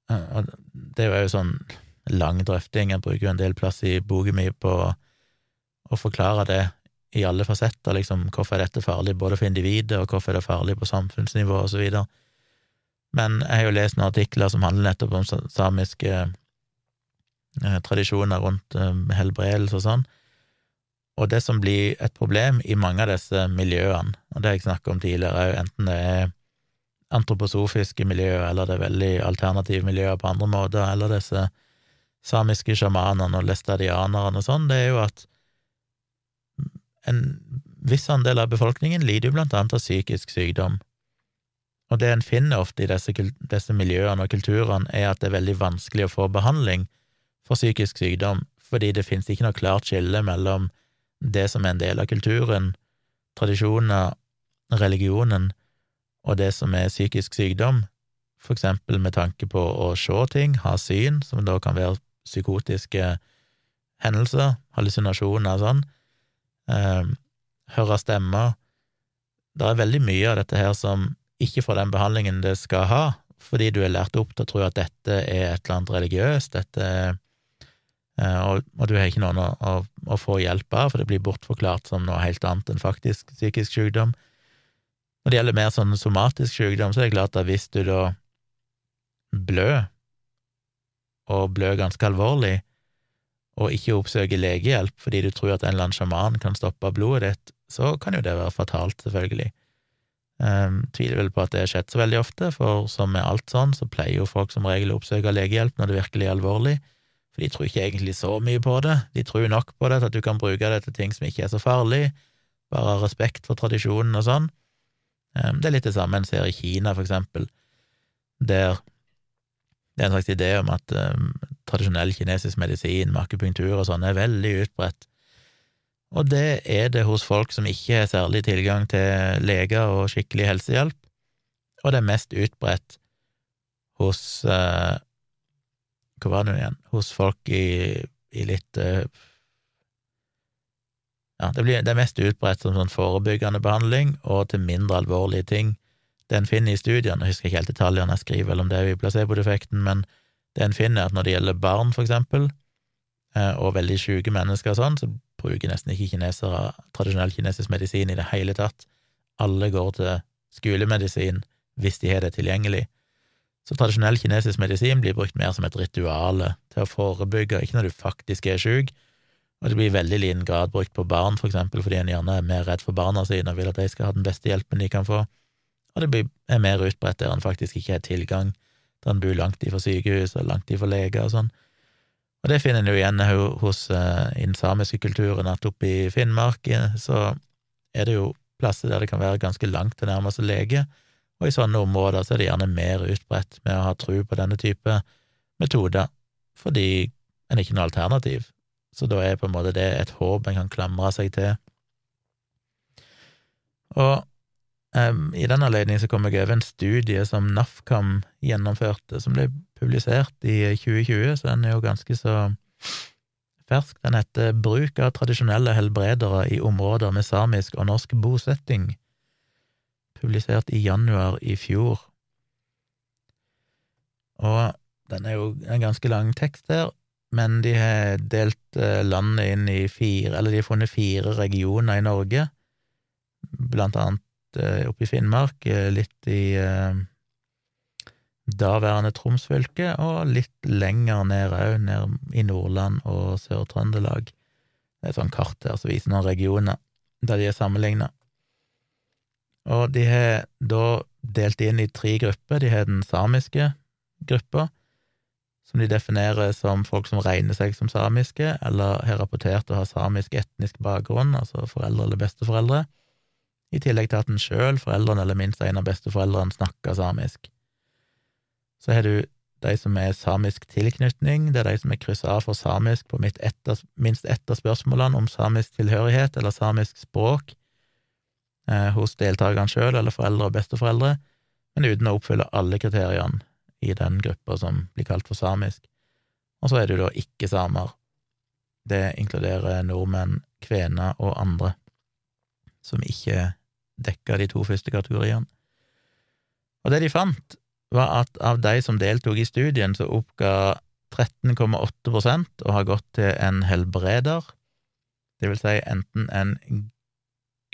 Det er jo sånn lang drøfting, jeg bruker jo en del plass i boka mi på å forklare det i alle fasetter, liksom hvorfor er dette farlig både for individet, og hvorfor er det farlig på samfunnsnivå, og så videre. Men jeg har jo lest noen artikler som handler nettopp om samiske eh, tradisjoner rundt eh, helbredelse og sånn, og det som blir et problem i mange av disse miljøene, og det har jeg snakket om tidligere, enten det er antroposofiske miljøer, eller det er veldig alternative miljøer på andre måter, eller disse samiske sjamanene og læstadianerne og sånn, det er jo at en viss andel av befolkningen lider jo blant annet av psykisk sykdom, og det en finner ofte i disse, disse miljøene og kulturene, er at det er veldig vanskelig å få behandling for psykisk sykdom, fordi det finnes ikke noe klart skille mellom det som er en del av kulturen, tradisjoner, religionen, og det som er psykisk sykdom, for eksempel med tanke på å se ting, ha syn, som da kan være psykotiske hendelser, hallusinasjoner og sånn, eh, høre stemmer. Det er veldig mye av dette her som ikke får den behandlingen det skal ha, fordi du er lært opp til å tro at dette er et eller annet religiøst, dette eh, og, og, du har ikke noen å, å, å, få hjelp av, for det blir bortforklart som noe helt annet enn faktisk psykisk sykdom. Når det gjelder mer sånn somatisk sykdom, så er det klart at hvis du da blør, og blør ganske alvorlig, og ikke oppsøker legehjelp fordi du tror at en eller annen sjaman kan stoppe blodet ditt, så kan jo det være fatalt, selvfølgelig. Um, tviler vel på at det har skjedd så veldig ofte, for som med alt sånn, så pleier jo folk som regel å oppsøke legehjelp når det virkelig er alvorlig, for de tror ikke egentlig så mye på det, de tror nok på det til at du kan bruke det til ting som ikke er så farlig, bare av respekt for tradisjonen og sånn. Um, det er litt det samme en ser i Kina, for eksempel, der det er en slags idé om at um, tradisjonell kinesisk medisin med og sånn er veldig utbredt og det er det hos folk som ikke har særlig tilgang til leger og skikkelig helsehjelp, og det er mest utbredt hos eh, Hva var det igjen? Hos folk i, i litt eh, Ja, det, blir, det, er mest utbredt som sånn forebyggende behandling og til mindre alvorlige ting. Det en finner i studiene, jeg husker ikke helt detaljene jeg skriver om det i placeboeffekten, men det en finner, er at når det gjelder barn, for eksempel, eh, og veldig syke mennesker og sånn, så bruker nesten ikke kinesere tradisjonell kinesisk medisin i det hele tatt. Alle går til skolemedisin hvis de har det tilgjengelig. Så tradisjonell kinesisk medisin blir brukt mer som et rituale til å forebygge, ikke når du faktisk er syk, og det blir i veldig liten grad brukt på barn, for eksempel, fordi en gjerne er mer redd for barna sine og vil at de skal ha den beste hjelpen de kan få, og det er mer utbredt der en faktisk ikke har tilgang, der en bor langt ifra sykehus og langt ifra leger og sånn. Og det finner en jo igjen hos uh, i den samiske kulturen, at oppe i Finnmark så er det jo plasser der det kan være ganske langt til nærmeste lege, og i sånne områder så er det gjerne mer utbredt med å ha tro på denne type metoder, fordi en ikke noe alternativ. Så da er på en måte det et håp en kan klamre seg til. Og Um, I den anledning kom jeg over en studie som NAFKAM gjennomførte, som ble publisert i 2020, så den er jo ganske så fersk. Den heter Bruk av tradisjonelle helbredere i områder med samisk og norsk bosetting, publisert i januar i fjor. Og den er jo en ganske lang tekst her, men de har delt eh, landet inn i fire, eller de har funnet fire regioner i Norge, blant annet oppe i Finnmark, eh, litt i daværende Troms fylke, og litt lenger ned òg, ned i Nordland og Sør-Trøndelag. Det er et sånt kart her som viser noen regioner der de er sammenligna. Og de har da delt inn i tre grupper. De har den samiske gruppa, som de definerer som folk som regner seg som samiske, eller har rapportert å ha samisk etnisk bakgrunn, altså foreldre eller besteforeldre, i tillegg til at en sjøl, foreldrene eller minst en av besteforeldrene, snakker samisk. Så har du de som er samisk tilknytning, det er de som er kryssa av for samisk på etter, minst ett av spørsmålene om samisk tilhørighet eller samisk språk eh, hos deltakerne sjøl eller foreldre og besteforeldre, men uten å oppfylle alle kriteriene i den gruppa som blir kalt for samisk. Og så er jo da ikke-samer. Det inkluderer nordmenn, kvener og andre som ikke dekker de to første kategoriene. Og det de fant, var at av de som deltok i studien, så oppga 13,8% å ha gått til en helbreder, det vil si enten en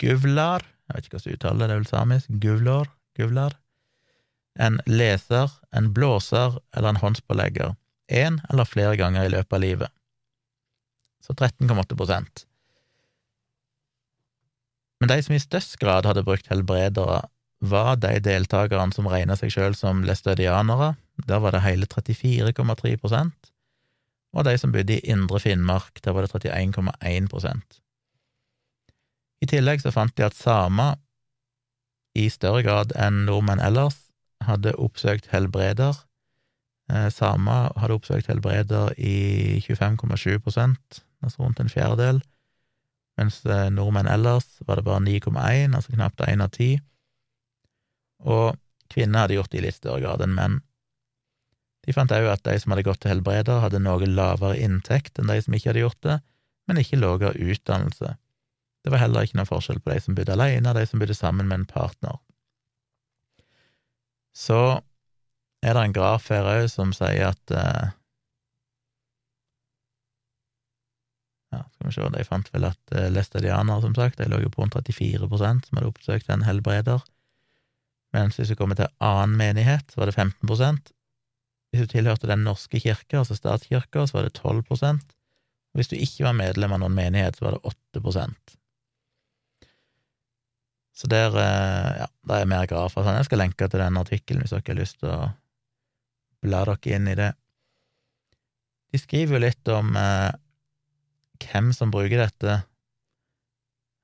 guvlar, jeg vet ikke hvordan du uttaler det, det er vel samisk, guvlor, guvlar, en leser, en blåser eller en håndspålegger, én eller flere ganger i løpet av livet. Så 13,8 Men de som i størst grad hadde brukt helbredere, var de deltakerne som regna seg sjøl som læstødianere, der var det hele 34,3% og de som bodde i Indre Finnmark, der var det 31,1% I tillegg så fant de at samer i større grad enn nordmenn ellers hadde oppsøkt helbreder. Eh, samer hadde oppsøkt helbreder i 25,7% altså rundt en fjerdedel, mens eh, nordmenn ellers var det bare 9,1, altså knapt én av ti og kvinner hadde gjort det i litt større grad enn menn. De fant òg at de som hadde gått til helbreder, hadde noe lavere inntekt enn de som ikke hadde gjort det, men ikke lavere utdannelse. Det var heller ikke noen forskjell på de som bodde alene, og de som bodde sammen med en partner. Så er det en graf her òg som sier at eh, Ja, skal vi se, de fant vel at eh, læstadianere, som sagt, de lå jo på rundt 34 som hadde oppsøkt en helbreder mens hvis du kommer til annen menighet, så var det 15 Hvis du tilhørte Den norske kirke, altså statskirka, så var det 12 og Hvis du ikke var medlem av noen menighet, så var det 8% Så der, eh, ja, der er mer grafer. Sånn. Jeg skal lenke til den artikkelen hvis dere har lyst til å bla dere inn i det. De skriver jo litt om eh, hvem som bruker dette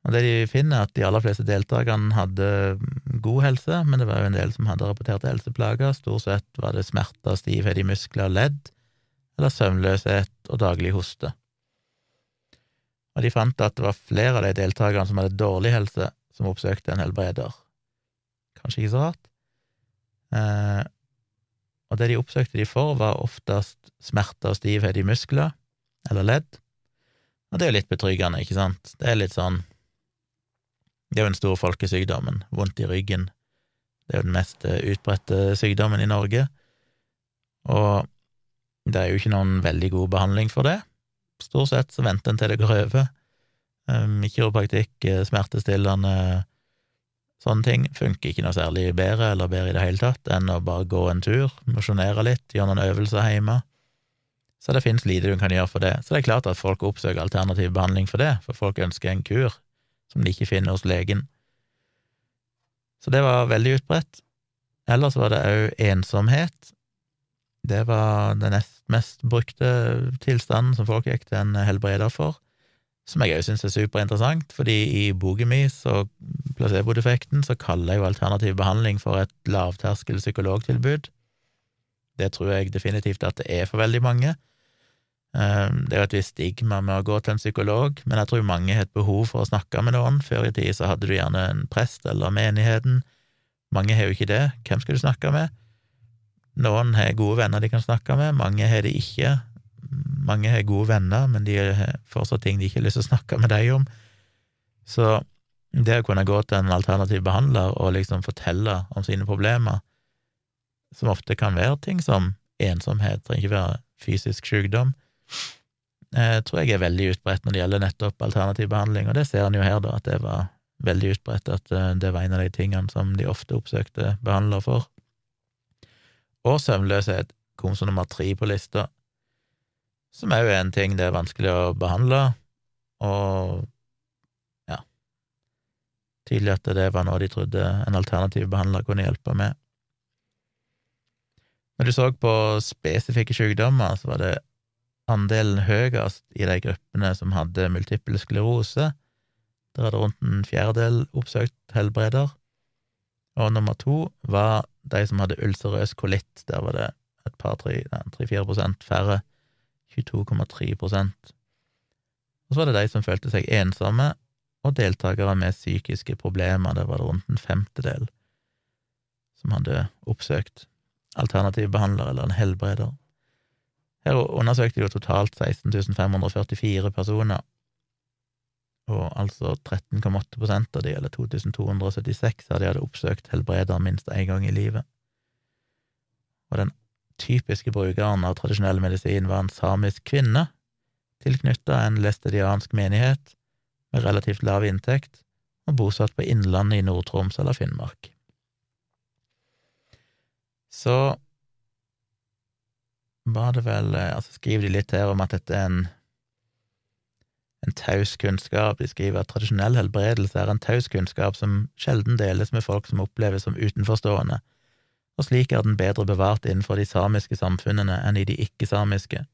og det de finner, er at de aller fleste deltakerne hadde god helse, men det var jo en del som hadde rapporterte helseplager. Stort sett var det smerter, stivhet i muskler og ledd, eller søvnløshet og daglig hoste. Og de fant at det var flere av de deltakerne som hadde dårlig helse, som oppsøkte en helbreder. Kanskje ikke så rart. Eh, og det de oppsøkte de for, var oftest smerter og stivhet i muskler eller ledd. Og det er jo litt betryggende, ikke sant? Det er litt sånn det er jo den store folkesykdommen, vondt i ryggen. Det er jo den mest eh, utbredte sykdommen i Norge, og det er jo ikke noen veldig god behandling for det. Stort sett så venter en til det går over. Um, kiropraktikk, eh, smertestillende, sånne ting funker ikke noe særlig bedre, eller bedre i det hele tatt, enn å bare gå en tur, mosjonere litt, gjøre noen øvelser hjemme. Så det finnes lite du kan gjøre for det. Så det er klart at folk oppsøker alternativ behandling for det, for folk ønsker en kur som de ikke finner hos legen. Så det var veldig utbredt. Ellers var det òg ensomhet. Det var den nest mest brukte tilstanden som folk gikk til en helbreder for, som jeg òg syns er superinteressant, fordi i boken min og placebo-defekten så kaller jeg jo alternativ behandling for et lavterskel psykologtilbud. Det tror jeg definitivt at det er for veldig mange. Ehm, det er jo et visst stigma med å gå til en psykolog, men jeg tror mange har et behov for å snakke med noen. Før i tid så hadde du gjerne en prest eller menigheten. Mange har jo ikke det. Hvem skal du snakke med? Noen har gode venner de kan snakke med, mange har det ikke. Mange har gode venner, men de har fortsatt ting de ikke har lyst til å snakke med deg om. Så det å kunne gå til en alternativ behandler og liksom fortelle om sine problemer, som ofte kan være ting som ensomhet, trenger ikke være fysisk sykdom, eh, tror jeg er veldig utbredt når det gjelder nettopp alternativ behandling, og det ser en jo her, da, at det var veldig utbredt, at eh, det var en av de tingene som de ofte oppsøkte behandler for. Og søvnløshet kom som nummer tre på lista, som òg er en ting det er vanskelig å behandle, og ja, tydelig at det var noe de trodde en alternativ behandler kunne hjelpe med. Når du så på spesifikke sykdommer, så var det andelen høyest i de gruppene som hadde multiple sklerose. Der hadde rundt en fjerdedel oppsøkt helbreder. Og nummer to var de som hadde ulcerøs kolitt. Der var det et par, tre-fire prosent færre. 22,3 prosent. Og så var det de som følte seg ensomme, og deltakere med psykiske problemer. Der var det rundt en femtedel som hadde oppsøkt alternativ behandler eller en helbreder. Her undersøkte de jo totalt 16.544 personer, og altså 13,8% av de, eller 2276 av de, hadde oppsøkt helbreder minst én gang i livet. Og den typiske brukeren av tradisjonell medisin var en samisk kvinne, tilknytta en læstediansk menighet med relativt lav inntekt og bosatt på Innlandet i Nord-Troms eller Finnmark. Så var det vel eh, Altså skriver de litt her om at dette er en en taus kunnskap. De skriver at tradisjonell helbredelse er en taus kunnskap som sjelden deles med folk som oppleves som utenforstående, og slik er den bedre bevart innenfor de samiske samfunnene enn i de ikke-samiske.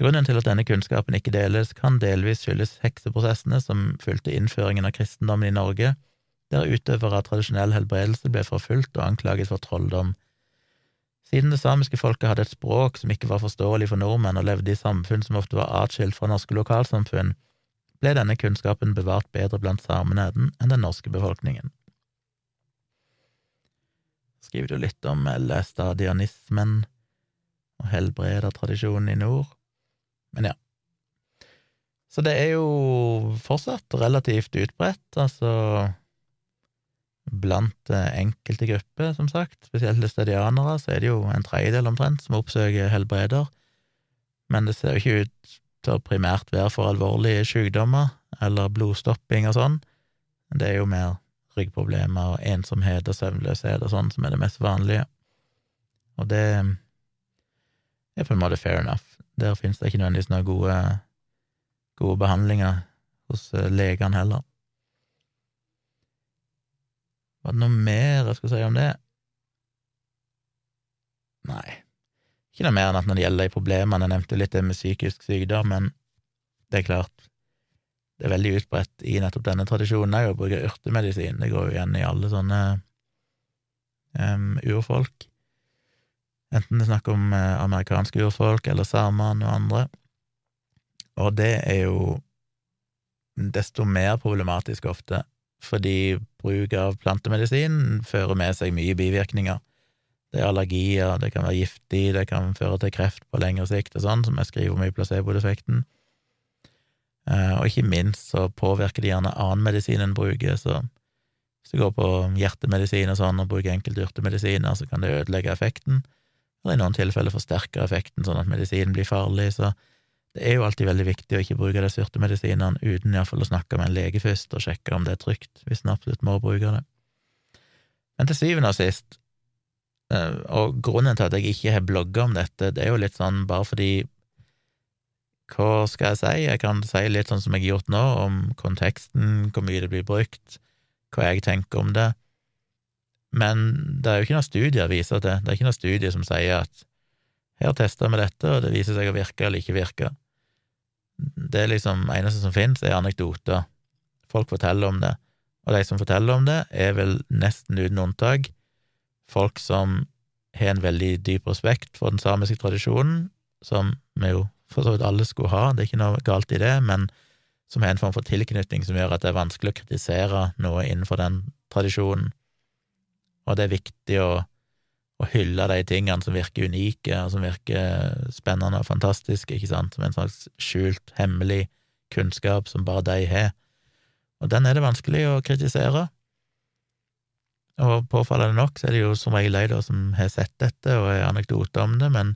Grunnen til at denne kunnskapen ikke deles, kan delvis skyldes hekseprosessene som fulgte innføringen av kristendommen i Norge, der utøvere av tradisjonell helbredelse ble forfulgt og anklaget for trolldom siden det samiske folket hadde et språk som ikke var forståelig for nordmenn og levde i samfunn som ofte var atskilt fra norske lokalsamfunn, ble denne kunnskapen bevart bedre blant samene enn den norske befolkningen. Skriver du litt om Lestadianismen og helbredertradisjonen i nord, men ja. Så det er jo fortsatt relativt utbredt, altså blant eh, enkelte grupper, som sagt, spesielt læstadianere, så er det jo en tredjedel omtrent som oppsøker helbreder, men det ser jo ikke ut til å primært være for alvorlige sykdommer eller blodstopping og sånn, det er jo mer ryggproblemer og ensomhet og søvnløshet og sånn som er det mest vanlige, og det er på en måte fair enough. Der finnes det ikke nødvendigvis noen gode, gode behandlinger hos eh, legene heller. Var det noe mer jeg skulle si om det? Nei, ikke noe mer enn at når det gjelder de problemene, jeg nevnte litt det med psykisk sykdom, men det er klart, det er veldig utbredt i nettopp denne tradisjonen òg å bruke urtemedisin. Det går jo igjen i alle sånne um, urfolk, enten det er snakk om uh, amerikanske urfolk eller samene og andre, og det er jo desto mer problematisk ofte fordi bruk av plantemedisin fører med seg mye bivirkninger. Det er allergier, det kan være giftig, det kan føre til kreft på lengre sikt og sånn, som jeg skriver om i placeboeffekten. Eh, og ikke minst så påvirker det gjerne annen medisin en bruker, så hvis du går på hjertemedisin og sånn og bruker enkelte urtemedisiner, så kan det ødelegge effekten, eller i noen tilfeller forsterke effekten sånn at medisinen blir farlig, så det er jo alltid veldig viktig å ikke bruke de medisinene uten iallfall å snakke med en lege først og sjekke om det er trygt, hvis en absolutt må bruke det. Men til syvende og sist, eh, og grunnen til at jeg ikke har blogga om dette, det er jo litt sånn bare fordi Hva skal jeg si? Jeg kan si litt sånn som jeg har gjort nå, om konteksten, hvor mye det blir brukt, hva jeg tenker om det. Men det er jo ikke noen studier viser til. Det er ikke noen studier som sier at her tester vi dette, og det viser seg å virke eller ikke virke. Det liksom eneste som finnes, er anekdoter. Folk forteller om det, og de som forteller om det, er vel nesten uten unntak folk som har en veldig dyp respekt for den samiske tradisjonen, som vi jo for så vidt alle skulle ha, det er ikke noe galt i det, men som har en form for tilknytning som gjør at det er vanskelig å kritisere noe innenfor den tradisjonen. Og det er viktig å, å hylle de tingene som virker unike, og som virker spennende og fantastiske, ikke sant, som en slags skjult, hemmelig kunnskap som bare de har. Og den er det vanskelig å kritisere. Og påfallende nok så er det jo som regel de som har sett dette og er anekdoter om det, men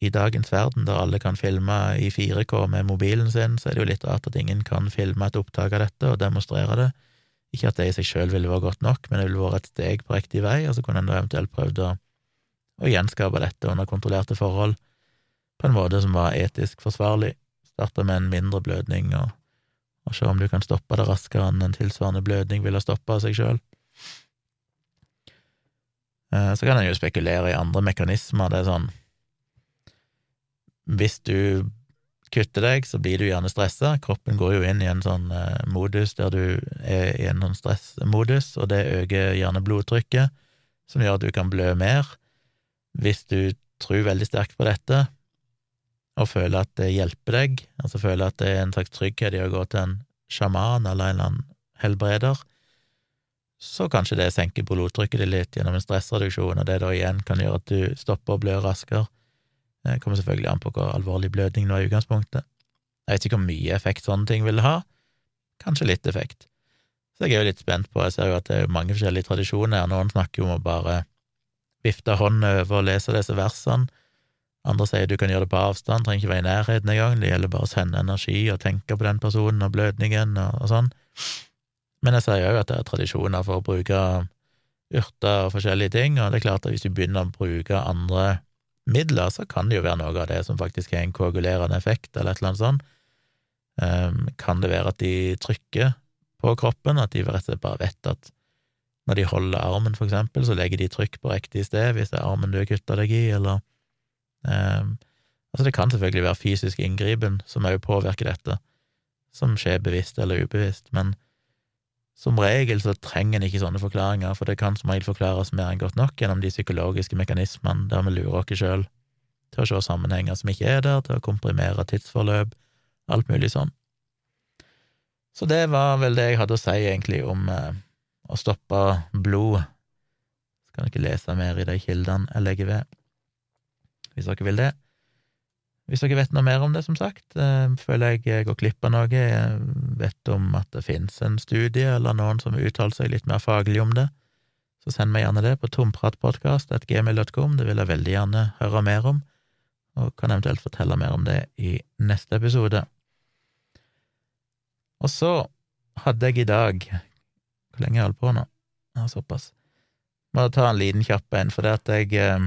i dagens verden, der alle kan filme i 4K med mobilen sin, så er det jo litt rart at ingen kan filme et opptak av dette og demonstrere det. Ikke at det i seg sjøl ville vært godt nok, men det ville vært et steg på riktig vei, og så kunne en da eventuelt prøvd å, å gjenskape dette under kontrollerte forhold på en måte som var etisk forsvarlig. Starte med en mindre blødning og, og se om du kan stoppe det raskere enn en tilsvarende blødning ville stoppa seg sjøl. Eh, så kan en jo spekulere i andre mekanismer. Det er sånn hvis du kutter deg, så blir du gjerne stressa. Kroppen går jo inn i en sånn eh, modus der du er i en sånn stressmodus, og det øker gjerne blodtrykket, som gjør at du kan blø mer. Hvis du tror veldig sterkt på dette, og føler at det hjelper deg, altså føler at det er en slags trygghet i å gå til en sjaman eller en eller annen helbreder, så kanskje det senker blodtrykket ditt litt gjennom en stressreduksjon, og det da igjen kan gjøre at du stopper å blø raskere. Det kommer selvfølgelig an på hvor alvorlig blødning nå er i utgangspunktet. Jeg vet ikke hvor mye effekt sånne ting vil ha. Kanskje litt effekt. Så jeg er jo litt spent på, jeg ser jo at det er mange forskjellige tradisjoner. Noen snakker jo om å bare vifte hånden over og lese disse versene. Andre sier du kan gjøre det på avstand, trenger ikke være i nærheten engang, det gjelder bare å sende energi og tenke på den personen og blødningen og, og sånn. Men jeg ser jo at det er tradisjoner for å bruke urter og forskjellige ting, og det er klart at hvis du begynner å bruke andre midler, så kan det jo være noe av det som faktisk har en koagulerende effekt, eller et eller annet sånt. Um, kan det være at de trykker på kroppen, at de rett og slett bare vet at når de holder armen, for eksempel, så legger de trykk på riktig sted hvis det er armen du har kutta deg i, eller um, Altså, det kan selvfølgelig være fysisk inngripen som òg påvirker dette, som skjer bevisst eller ubevisst, men som regel så trenger en ikke sånne forklaringer, for det kan som regel forklares mer enn godt nok gjennom de psykologiske mekanismene der vi lurer oss sjøl til å se sammenhenger som ikke er der, til å komprimere tidsforløp, alt mulig sånn. Så det var vel det jeg hadde å si egentlig om eh, å stoppe blod. Skal dere lese mer i de kildene jeg legger ved, hvis dere vil det. Hvis dere vet noe mer om det, som sagt, eh, føler jeg jeg går glipp av noe, jeg vet om at det finnes en studie eller noen som uttaler seg litt mer faglig om det, så send meg gjerne det på tompratpodkast.gmil.com, det vil jeg veldig gjerne høre mer om, og kan eventuelt fortelle mer om det i neste episode. Og så hadde jeg i dag Hvor lenge har jeg holdt på nå? Ja, såpass. Må ta en liten kjapp en, for det at jeg eh,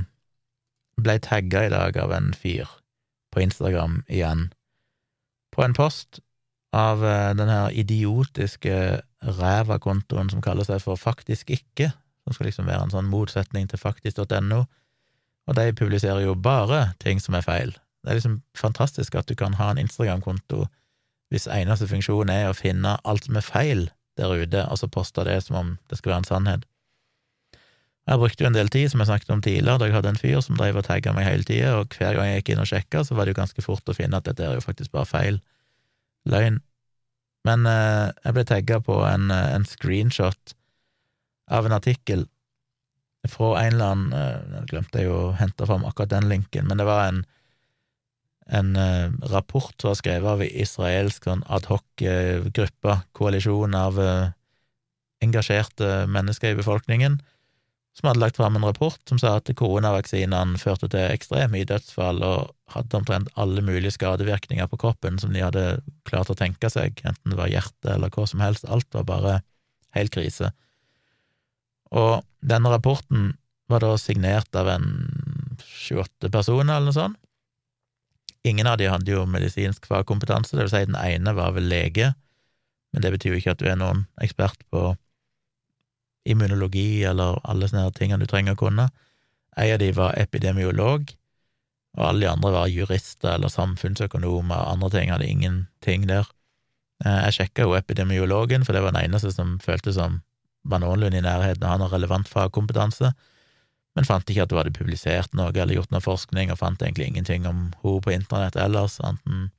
ble tagga i dag av en fyr på Instagram igjen, på en post av eh, den her idiotiske ræva-kontoen som kaller seg for Faktisk ikke, som skal liksom være en sånn motsetning til faktisk.no, og de publiserer jo bare ting som er feil. Det er liksom fantastisk at du kan ha en Instagram-konto hvis eneste funksjon er å finne alt som er feil der ute, og så poste det som om det skal være en sannhet. Jeg brukte jo en del tid, som jeg snakket om tidligere, da jeg hadde en fyr som drev og tagga meg hele tida, og hver gang jeg gikk inn og sjekka, så var det jo ganske fort å finne at dette er jo faktisk bare feil. Løgn. Men eh, jeg ble tagga på en, eh, en, screenshot av en artikkel fra en eller annen eh, Jeg glemte jo å hente fram akkurat den linken, men det var en, en eh, rapport som var skrevet av israelsk sånn adhoc-gruppe, eh, koalisjon av engasjerte mennesker i befolkningen, som hadde lagt fram en rapport som sa at koronavaksinene førte til ekstremt mye dødsfall og hadde omtrent alle mulige skadevirkninger på kroppen som de hadde klart å tenke seg, enten det var hjerte eller hva som helst, alt var bare helt krise. Og denne rapporten var da signert av en sju-åtte personer, eller noe sånt. Ingen av de hadde jo medisinsk fagkompetanse, det vil si den ene var vel lege, men det betyr jo ikke at du er noen ekspert på immunologi eller alle sånne tingene du trenger å kunne. En av de var epidemiolog, og alle de andre var jurister eller samfunnsøkonomer og andre ting, hadde ingenting der. Eh, jeg sjekka jo epidemiologen, for det var den eneste som føltes som var noenlunde i nærheten av å ha noe relevant fagkompetanse, men fant ikke at hun hadde publisert noe eller gjort noe forskning, og fant egentlig ingenting om henne på internett ellers, enten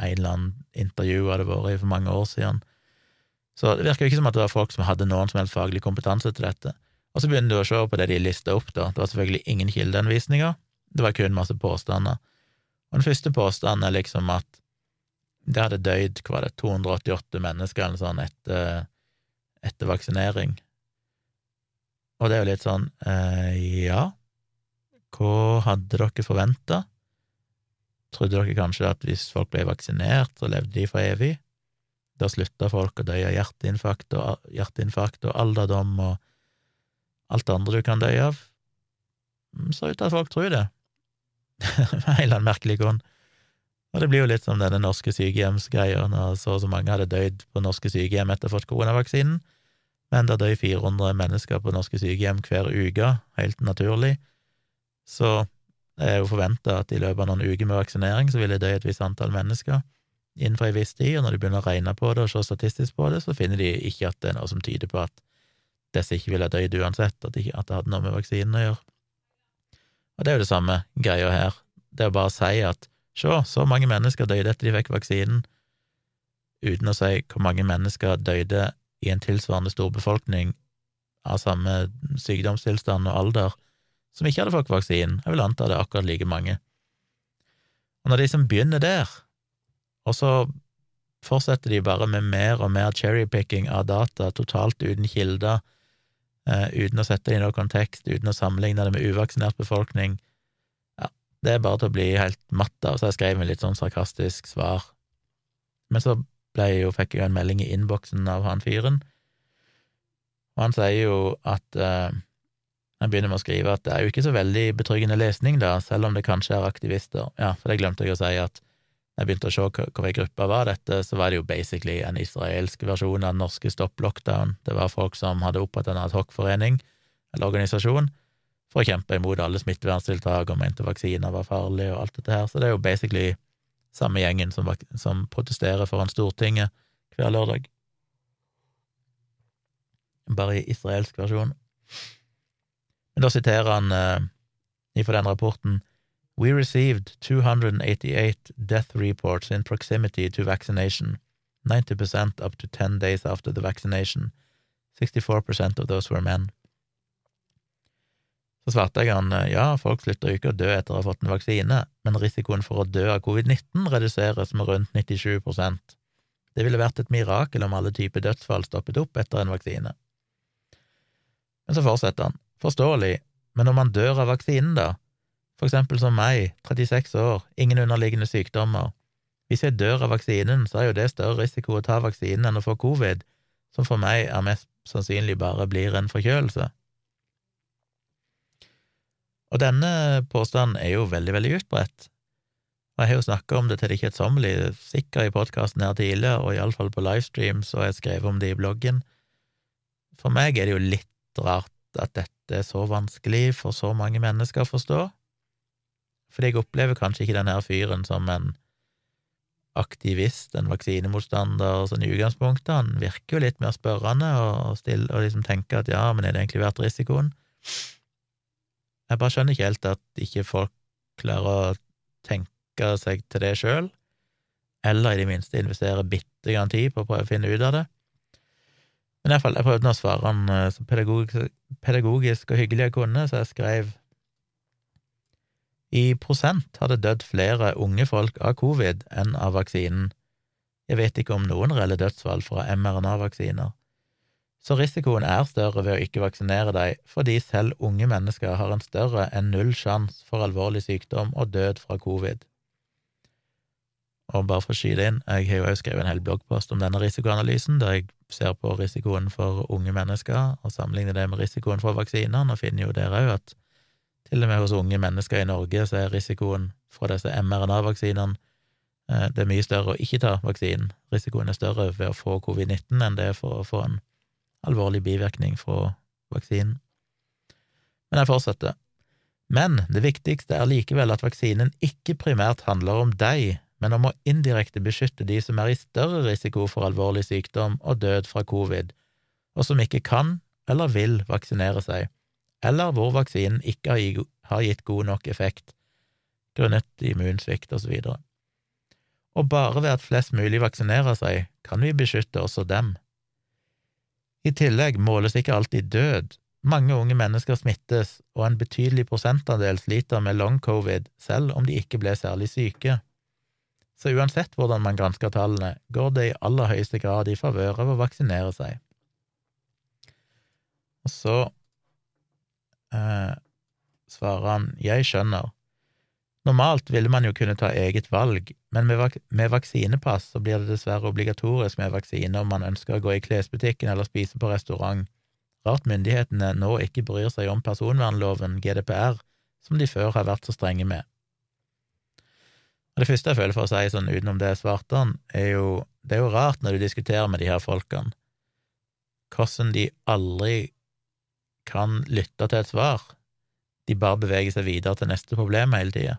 en eller annen intervju hadde vært i for mange år siden. Så det virker ikke som at det var folk som hadde noen som helst faglig kompetanse til dette. Og så begynner du å se på det de lista opp, da. Det var selvfølgelig ingen kildeanvisninger, det var kun masse påstander. Og den første påstanden er liksom at det hadde døyd hva det, 288 mennesker eller sånn etter, etter vaksinering. Og det er jo litt sånn eh, ja, hva hadde dere forventa? Trodde dere kanskje at hvis folk ble vaksinert, så levde de for evig? Da slutta folk å dø av hjerteinfarkt og, hjerteinfarkt og alderdom og alt det andre du kan dø av. Mm, så ut til at folk tror det. av en eller annen merkelig grunn. Og det blir jo litt som denne norske sykehjemsgreia, når så og så mange hadde dødd på norske sykehjem etter å ha fått koronavaksinen, men det døy 400 mennesker på norske sykehjem hver uke, helt naturlig, så det er jo forventa at i løpet av noen uker med vaksinering så vil det dø et visst antall mennesker innenfor en viss tid, og når de begynner å regne på det og se statistisk på det, så finner de ikke at det er noe som tyder på at disse ikke ville dødd uansett, at, ikke, at det hadde noe med vaksinen å gjøre. Og det er jo det samme greia her, det er å bare si at se, så mange mennesker døde etter de fikk vaksinen, uten å si hvor mange mennesker døde i en tilsvarende stor befolkning av samme sykdomstilstand og alder som ikke hadde fått vaksinen. Jeg vil anta det er akkurat like mange. Og når de som begynner der, og så fortsetter de bare med mer og mer cherrypicking av data, totalt uten kilder, eh, uten å sette det i noen kontekst, uten å sammenligne det med uvaksinert befolkning. Ja, det er bare til å bli helt matt av, så jeg skrev en litt sånn sarkastisk svar. Men så ble jo, fikk jeg jo en melding i innboksen av han fyren, og han sier jo at eh, Han begynner med å skrive at det er jo ikke så veldig betryggende lesning, da, selv om det kanskje er aktivister. Ja, for det glemte jeg å si, at jeg begynte å se hvilken gruppe var dette, så var det jo basically en israelsk versjon av den norske Stopp Lockdown. Det var folk som hadde opprettet en adhocforening, eller organisasjon, for å kjempe imot alle smitteverntiltak og mente vaksiner var farlige og alt dette her. Så det er jo basically samme gjengen som, som protesterer foran Stortinget hver lørdag. Bare i israelsk versjon. Men da siterer han eh, ifra den rapporten We received 288 death reports in proximity to vaccination, 90% up to 10 days after the vaccination. 64% of those were men. Så svarte jeg han ja, folk slutter jo ikke å dø etter å ha fått en vaksine, men risikoen for å dø av covid-19 reduseres med rundt 97% Det ville vært et mirakel om alle typer dødsfall stoppet opp etter en vaksine. Men så fortsetter han, forståelig, men om man dør av vaksinen, da, for eksempel som meg, 36 år, ingen underliggende sykdommer. Hvis jeg dør av vaksinen, så er jo det større risiko å ta vaksinen enn å få covid, som for meg er mest sannsynlig bare blir en forkjølelse. Og denne påstanden er jo veldig, veldig utbredt, og jeg har jo snakka om det til det kjedsommelige, sikkert i podkasten her tidligere, og iallfall på livestreams, og jeg skrev om det i bloggen. For meg er det jo litt rart at dette er så vanskelig for så mange mennesker å forstå fordi jeg opplever kanskje ikke denne fyren som en aktivist, en vaksinemotstander, sånn i utgangspunktet. Han virker jo litt mer spørrende og, stille, og liksom tenker at ja, men er det egentlig verdt risikoen? Jeg bare skjønner ikke helt at ikke folk klarer å tenke seg til det sjøl, eller i det minste investere bitte grann tid på å prøve å finne ut av det. Men iallfall, jeg prøvde å svare han eh, så pedagogisk, pedagogisk og hyggelig jeg kunne, så jeg skrev i prosent har det dødd flere unge folk av covid enn av vaksinen. Jeg vet ikke om noen reelle dødsfall fra mRNA-vaksiner. Så risikoen er større ved å ikke vaksinere deg, fordi selv unge mennesker har en større enn null sjanse for alvorlig sykdom og død fra covid. Og bare for å skyte inn, jeg har jo også skrevet en hel bloggpost om denne risikoanalysen, der jeg ser på risikoen for unge mennesker og sammenligner det med risikoen for vaksinene, og finner jo der òg at til og med hos unge mennesker i Norge så er risikoen fra disse mRNA-vaksinene eh, det er mye større å ikke ta vaksinen. Risikoen er større ved å få covid-19 enn det er for å få en alvorlig bivirkning fra vaksinen. Men jeg fortsetter. Men det viktigste er likevel at vaksinen ikke primært handler om deg, men om å indirekte beskytte de som er i større risiko for alvorlig sykdom og død fra covid, og som ikke kan eller vil vaksinere seg eller hvor vaksinen ikke har gitt god nok effekt grunnet immunsvikt osv. Og, og bare ved at flest mulig vaksinerer seg, kan vi beskytte også dem. I tillegg måles ikke alltid død. Mange unge mennesker smittes, og en betydelig prosentandel sliter med long covid selv om de ikke ble særlig syke. Så uansett hvordan man gransker tallene, går det i aller høyeste grad i favør av å vaksinere seg. Og så svarer han jeg skjønner, Normalt ville man jo kunne ta eget valg, men med, vak med, vaksinepass så blir det dessverre obligatorisk med vaksine om man ønsker å gå i klesbutikken eller spise på restaurant. Rart myndighetene nå ikke bryr seg om personvernloven, GDPR, som de før har vært så strenge med. Og Det første jeg føler for å si sånn utenom det svarte han, er jo det er jo rart når du diskuterer med de her folkene, hvordan de aldri kan lytte til et svar. De bare beveger seg videre til neste problem hele tida.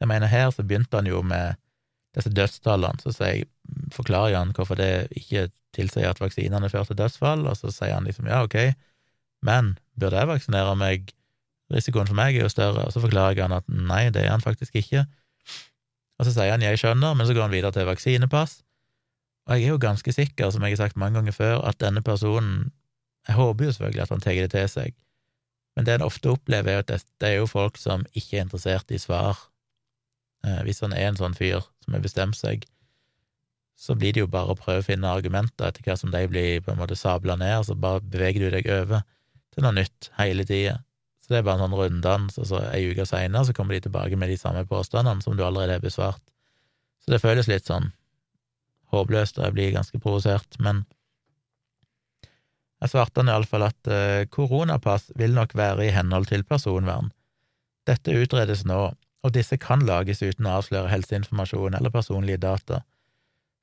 Jeg mener, her så begynte han jo med disse dødstallene, så jeg, forklarer han hvorfor det ikke tilsier at vaksinene fører til dødsfall, og så sier han liksom ja, ok, men burde jeg vaksinere meg, risikoen for meg er jo større, og så forklarer han at nei, det er han faktisk ikke, og så sier han jeg skjønner, men så går han videre til vaksinepass, og jeg er jo ganske sikker, som jeg har sagt mange ganger før, at denne personen, jeg håper jo selvfølgelig at han tar det til seg, men det en ofte opplever, er at det er jo folk som ikke er interessert i svar Eh, hvis han er en sånn fyr som har bestemt seg, så blir det jo bare å prøve å finne argumenter etter hva som de blir på en måte sabla ned, så bare beveger du deg over til noe nytt hele tida. Så det er bare en sånn runddans, og så ei uke seinere så kommer de tilbake med de samme påstandene som du allerede har besvart. Så det føles litt sånn håpløst, og jeg blir ganske provosert, men jeg svarte han iallfall at koronapass vil nok være i henhold til personvern. Dette utredes nå, og disse kan lages uten å avsløre helseinformasjon eller personlige data.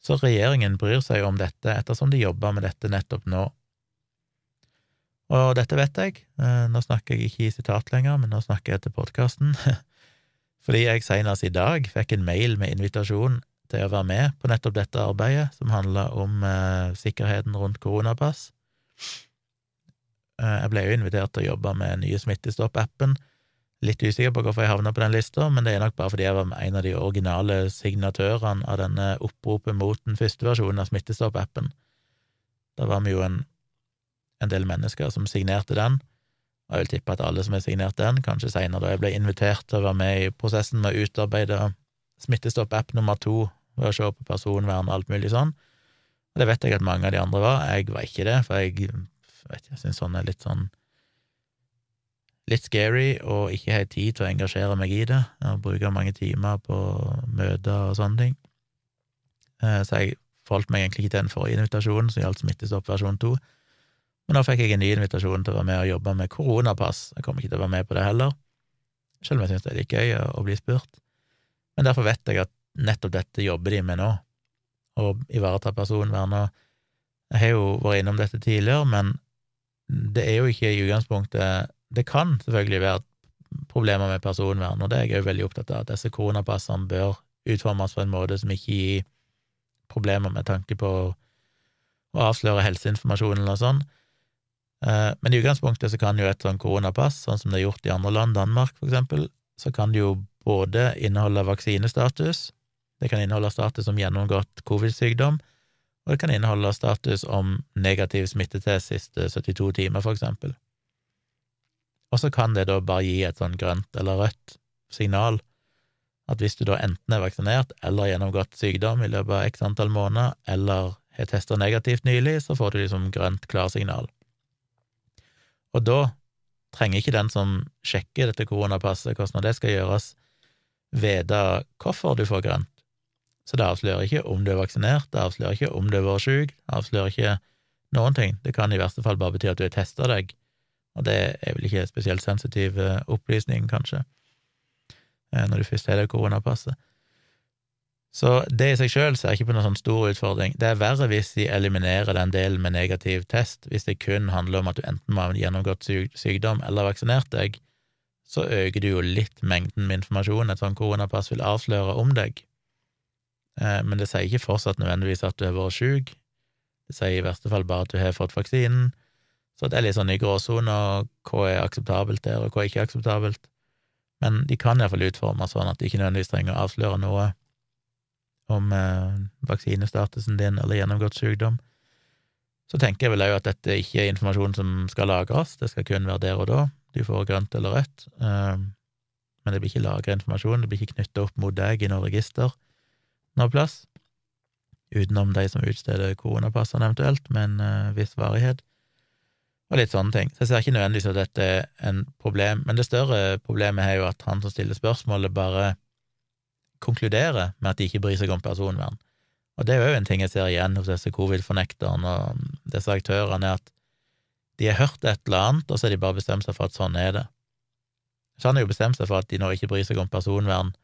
Så regjeringen bryr seg om dette ettersom de jobber med dette nettopp nå. Og dette vet jeg, eh, nå snakker jeg ikke i sitat lenger, men nå snakker jeg til podkasten, fordi jeg senest i dag fikk en mail med invitasjon til å være med på nettopp dette arbeidet, som handler om eh, sikkerheten rundt koronapass. Eh, jeg ble jo invitert til å jobbe med nye Smittestopp-appen, Litt usikker på hvorfor jeg havna på den lista, men det er nok bare fordi jeg var en av de originale signatørene av denne oppropet mot den første versjonen av Smittestopp-appen. Da var vi jo en, en, del mennesker som signerte den, og jeg vil tippe at alle som har signert den, kanskje seinere da jeg ble invitert til å være med i prosessen med å utarbeide Smittestopp-app nummer to ved å se på personvern og alt mulig sånn. Og det vet jeg at mange av de andre var. Jeg var ikke det, for jeg vet jeg syns sånn er litt sånn litt scary og ikke har tid til å engasjere meg i det, og bruke mange timer på møter og sånne ting. Eh, så jeg forholdt meg egentlig ikke til den forrige invitasjonen, som gjaldt Smittestopp versjon 2. Men nå fikk jeg en ny invitasjon til å være med og jobbe med koronapass. Jeg kommer ikke til å være med på det heller, selv om jeg syns det er litt gøy å bli spurt. Men derfor vet jeg at nettopp dette jobber de med nå, å ivareta personvernet. Jeg har jo vært innom dette tidligere, men det er jo ikke i utgangspunktet det kan selvfølgelig være problemer med personvern, og det er jeg òg veldig opptatt av, at disse koronapassene bør utformes på en måte som ikke gir problemer med tanke på å avsløre helseinformasjon eller noe sånt. Eh, men i utgangspunktet så kan jo et sånn koronapass, sånn som det er gjort i andre land, Danmark for eksempel, så kan det jo både inneholde vaksinestatus, det kan inneholde status om gjennomgått covid-sykdom, og det kan inneholde status om negativ smittetest siste 72 timer, for eksempel og så kan det da bare gi et sånn grønt eller rødt signal at hvis du da enten er vaksinert eller gjennomgått sykdom i løpet av x antall måneder, eller har testa negativt nylig, så får du liksom grønt klarsignal. Og da trenger ikke den som sjekker dette koronapasset, hvordan det skal gjøres, vite hvorfor du får grønt. Så det avslører ikke om du er vaksinert, det avslører ikke om du har vært syk, det avslører ikke noen ting. Det kan i verste fall bare bety at du har testa deg og det er vel ikke spesielt sensitiv eh, opplysning, kanskje, eh, når du først har det koronapasset. Så det i seg sjøl ser jeg ikke på noen sånn stor utfordring. Det er verre hvis de eliminerer den delen med negativ test, hvis det kun handler om at du enten må ha gjennomgått sykdom eller vaksinert deg, så øker du jo litt mengden med informasjon et sånt koronapass vil avsløre om deg. Eh, men det sier ikke fortsatt nødvendigvis at du har vært syk, det sier i verste fall bare at du har fått vaksinen, Så det er litt sånn i gråsoner hva er akseptabelt der, og hva er ikke akseptabelt. Men de kan iallfall utforme sånn at de ikke nødvendigvis trenger å avsløre noe om eh, vaksinestatusen din eller gjennomgått sykdom. Så tenker jeg vel òg at dette ikke er informasjon som skal lagres, det skal kun være der og da. Du får grønt eller rødt, eh, men det blir ikke lagra informasjon, det blir ikke knytta opp mot deg i noe register noe plass, utenom de som utsteder koronapassene eventuelt, med en uh, viss varighet og litt sånne ting. Så jeg ser ikke nødvendigvis at dette er en problem, men det større problemet er jo at han som stiller spørsmålet, bare konkluderer med at de ikke bryr seg om personvern. Og det er jo en ting jeg ser igjen hos disse covid-fornekterne og disse aktørene, er at de har hørt et eller annet, og så har de bare bestemt seg for at sånn er det. Så han har jo bestemt seg for at de nå ikke bryr seg om personvern,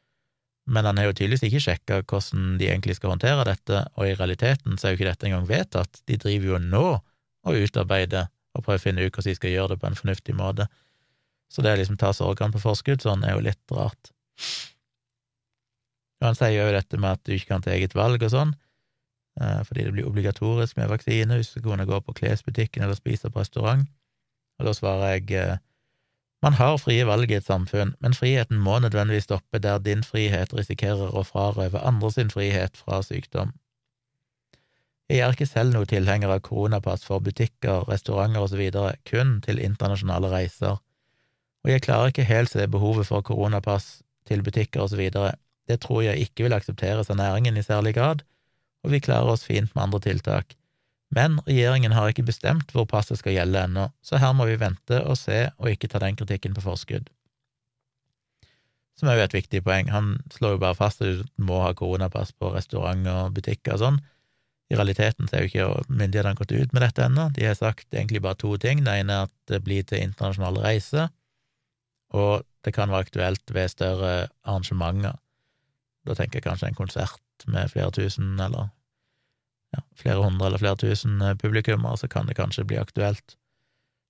men han har jo tydeligvis ikke sjekka hvordan de egentlig skal håndtere dette, og i realiteten så er jo ikke dette engang vedtatt, de driver jo nå og utarbeider og prøve å finne ut hvordan de skal gjøre det på en fornuftig måte. Så det å liksom ta sorgene på forskudd sånn er jo litt rart. Og han sier jo dette med at du ikke kan ta eget valg og sånn, eh, fordi det blir obligatorisk med vaksine hvis du kunne gå på klesbutikken eller spise på restaurant. Og da svarer jeg eh, man har frie valg i et samfunn, men friheten må nødvendigvis stoppe der din frihet risikerer å frarøve andre sin frihet fra sykdom. Jeg er ikke selv noe tilhenger av koronapass for butikker, restauranter osv., kun til internasjonale reiser, og jeg klarer ikke helt se behovet for koronapass til butikker osv. Det tror jeg ikke vil aksepteres av næringen i særlig grad, og vi klarer oss fint med andre tiltak. Men regjeringen har ikke bestemt hvor passet skal gjelde ennå, så her må vi vente og se og ikke ta den kritikken på forskudd. Som er jo et viktig poeng, han slår jo bare fast at du må ha koronapass på restauranter og butikker og sånn, i realiteten så er jo ikke myndighetene gått ut med dette ennå. De har sagt egentlig bare to ting. Det ene er at det blir til internasjonale reiser, og det kan være aktuelt ved større arrangementer. Da tenker jeg kanskje en konsert med flere tusen, eller ja, flere hundre eller flere tusen eh, publikummere, så kan det kanskje bli aktuelt.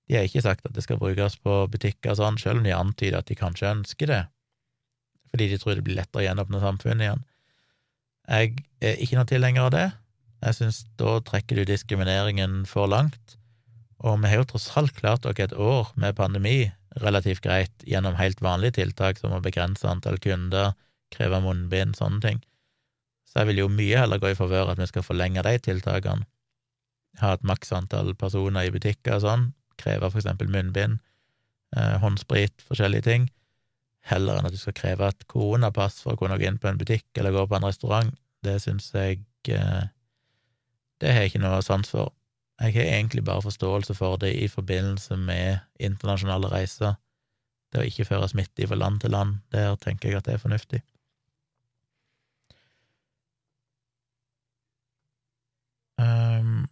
De har ikke sagt at det skal brukes på butikker og sånn, selv om de antyder at de kanskje ønsker det, fordi de tror det blir lettere å gjenåpne samfunnet igjen. Jeg er ikke noen tilhenger av det. Jeg synes da trekker du diskrimineringen for langt, og vi har jo tross alt klart dere et år med pandemi relativt greit gjennom helt vanlige tiltak som å begrense antall kunder, kreve munnbind, sånne ting. Så jeg vil jo mye heller gå i favør at vi skal forlenge de tiltakene, ha et maks antall personer i butikker og sånn, kreve for eksempel munnbind, eh, håndsprit, forskjellige ting, heller enn at du skal kreve et koronapass for å kunne gå inn på en butikk eller gå på en restaurant. Det syns jeg eh, det har jeg ikke noe sans for. Jeg har egentlig bare forståelse for det i forbindelse med internasjonale reiser. Det å ikke føre smitte fra land til land, der tenker jeg at det er fornuftig. Um,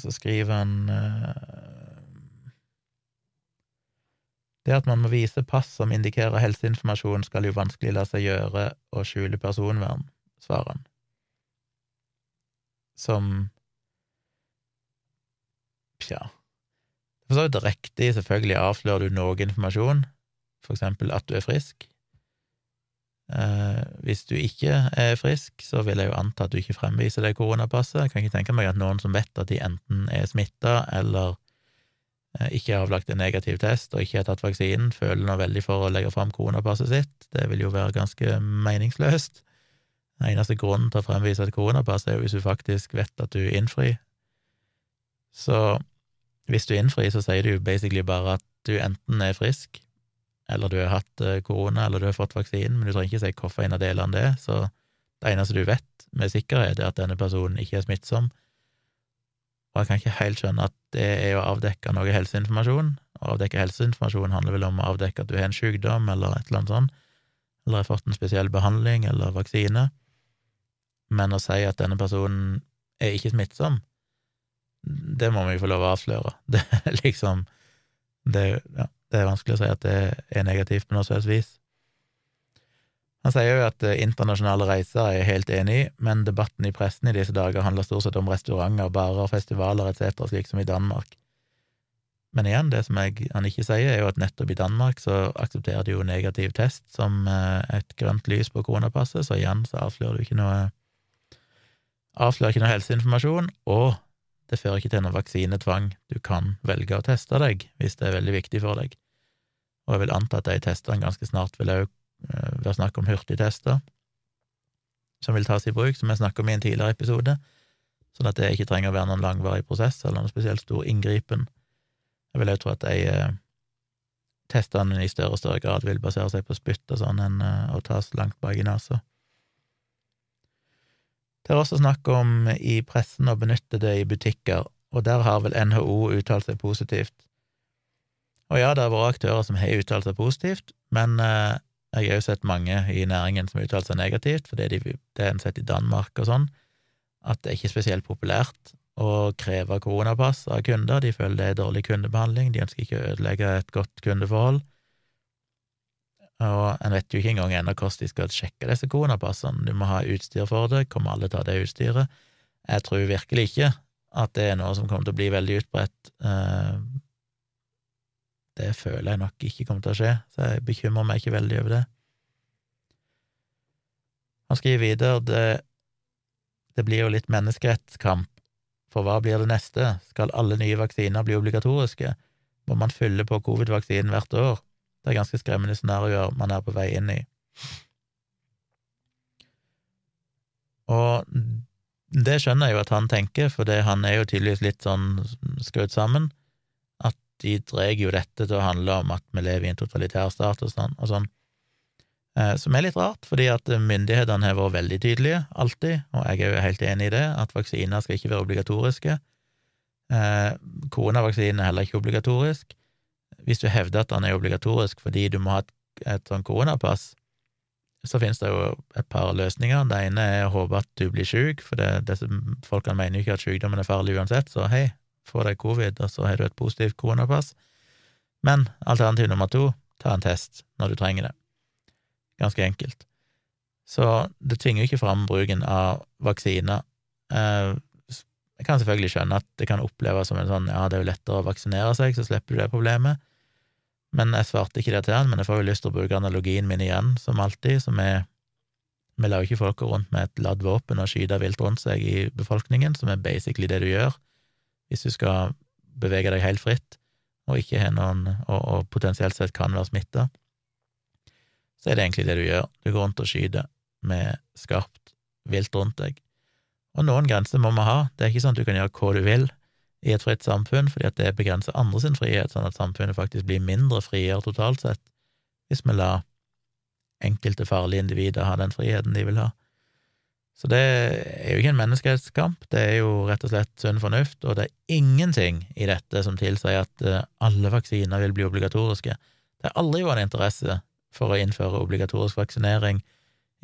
ja, så skriver han uh, Det at man må vise pass som indikerer helseinformasjon, skal jo vanskelig la seg gjøre å skjule personvern svarene. Som Pja. For så vidt riktig, selvfølgelig avslører du noe informasjon, for eksempel at du er frisk. Eh, hvis du ikke er frisk, så vil jeg jo anta at du ikke fremviser det koronapasset. Jeg kan ikke tenke meg at noen som vet at de enten er smitta eller eh, ikke har avlagt en negativ test og ikke har tatt vaksinen, føler noe veldig for å legge fram koronapasset sitt. Det vil jo være ganske meningsløst. Eneste grunnen til å fremvise et koronapass er jo hvis du faktisk vet at du innfrir. Så hvis du innfrir, så sier du jo basically bare at du enten er frisk, eller du har hatt eh, korona, eller du har fått vaksinen, men du trenger ikke si hvorfor en av delene det. Så det eneste du vet med sikkerhet, er at denne personen ikke er smittsom. Og jeg kan ikke helt skjønne at det er å avdekke noe helseinformasjon. Å avdekke helseinformasjon handler vel om å avdekke at du har en sykdom, eller et eller annet sånt, eller har fått en spesiell behandling eller vaksine men å si at denne personen er ikke smittsom, det må vi få lov å avsløre. Det er liksom det, ja, det er vanskelig å si at det er negativt på noe slags vis. Han sier jo at eh, internasjonale reiser er helt enig i, men debatten i pressen i disse dager handler stort sett om restauranter, barer, festivaler etc., slik som i Danmark. Men igjen, det som jeg, han ikke sier, er jo at nettopp i Danmark så aksepterer de jo negativ test som eh, et grønt lys på koronapasset, så igjen så avslører du ikke noe avslører ikke noe helseinformasjon, og det fører ikke til noen vaksinetvang. Du kan velge å teste deg hvis det er veldig viktig for deg. Og jeg vil anta at de testene ganske snart vil òg eh, være snakk om hurtigtester som vil tas i bruk, som jeg snakket om i en tidligere episode, sånn at det ikke trenger å være noen langvarig prosess eller noen spesielt stor inngripen. Jeg vil òg tro at de eh, testene i større og større grad vil basere seg på spytt og sånn enn eh, å tas langt bak i nesa. Det er også snakk om i pressen å benytte det i butikker, og der har vel NHO uttalt seg positivt. Og ja, det har vært aktører som har uttalt seg positivt, men eh, jeg har jo sett mange i næringen som har uttalt seg negativt, for det er en sett i Danmark og sånn, at det er ikke spesielt populært å kreve koronapass av kunder. De føler det er dårlig kundebehandling, de ønsker ikke å ødelegge et godt kundeforhold. Og en vet jo ikke engang ennå hvordan de skal sjekke disse koronapassene. Du må ha utstyr for det. Kommer alle ha det utstyret? Jeg tror virkelig ikke at det er noe som kommer til å bli veldig utbredt. Eh, det føler jeg nok ikke kommer til å skje, så jeg bekymrer meg ikke veldig over det. Han skriver videre det, det blir jo litt menneskerettskamp, for hva blir det neste? Skal alle nye vaksiner bli obligatoriske? Må man fylle på covid-vaksinen hvert år? Det er ganske skremmende scenarioer man er på vei inn i. Og det skjønner jeg jo at han tenker, for det, han er jo tydeligvis litt sånn skrudd sammen, de drar jo dette til å handle om at vi lever i en totalitær stat og sånn, og sånn. Eh, som er litt rart, fordi at myndighetene har vært veldig tydelige, alltid, og jeg er jo helt enig i det, at vaksiner skal ikke være obligatoriske. Eh, koronavaksinen er heller ikke obligatorisk hvis du hevder at den er obligatorisk fordi du må ha et, et sånn koronapass, så finnes det jo et par løsninger. Det ene er å håpe at du blir syk, for det, det, folkene mener jo ikke at sykdommen er farlig uansett, så hei, få deg covid, og så har du et positivt koronapass. Men alternativ nummer to, ta en test når du trenger det. Ganske enkelt. Så det tvinger jo ikke fram bruken av vaksiner. Eh, jeg kan selvfølgelig skjønne at det kan oppleves som en sånn ja, det er jo lettere å vaksinere seg, så slipper du det problemet. Men jeg svarte ikke det til han, men jeg får jo lyst til å bruke analogien min igjen, som alltid, som er Vi lar jo ikke folk gå rundt med et ladd våpen og skyte vilt rundt seg i befolkningen, som er basically det du gjør hvis du skal bevege deg helt fritt og ikke har noen og, og potensielt sett kan være smitta. Så er det egentlig det du gjør. Du går rundt og skyter med skarpt vilt rundt deg. Og noen grenser må vi ha. Det er ikke sånn at du kan gjøre hva du vil i et fritt samfunn, fordi at det begrenser andre sin frihet, sånn at samfunnet faktisk blir mindre friere totalt sett, hvis vi lar enkelte farlige individer ha den friheten de vil ha. Så det er jo ikke en menneskerettskamp, det er jo rett og slett sunn fornuft, og det er ingenting i dette som tilsier at eh, alle vaksiner vil bli obligatoriske. Det har aldri vært interesse for å innføre obligatorisk vaksinering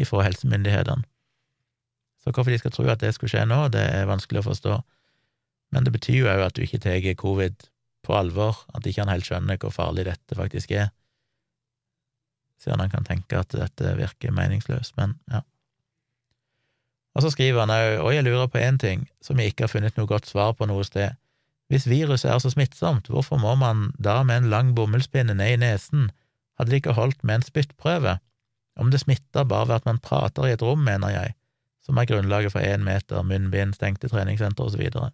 ifra helsemyndighetene. Så hvorfor de skal tro at det skulle skje nå, det er vanskelig å forstå. Men det betyr jo òg at du ikke tar covid på alvor, at ikke han helt skjønner hvor farlig dette faktisk er. Siden han kan tenke at dette virker meningsløst, men ja. Og så skriver han òg, og jeg lurer på én ting som jeg ikke har funnet noe godt svar på noe sted. Hvis viruset er så smittsomt, hvorfor må man da med en lang bomullspinne ned i nesen? Hadde det ikke holdt med en spyttprøve? Om det smitter bare ved at man prater i et rom, mener jeg, som er grunnlaget for én meter, munnbind, stengte treningssenter og så videre.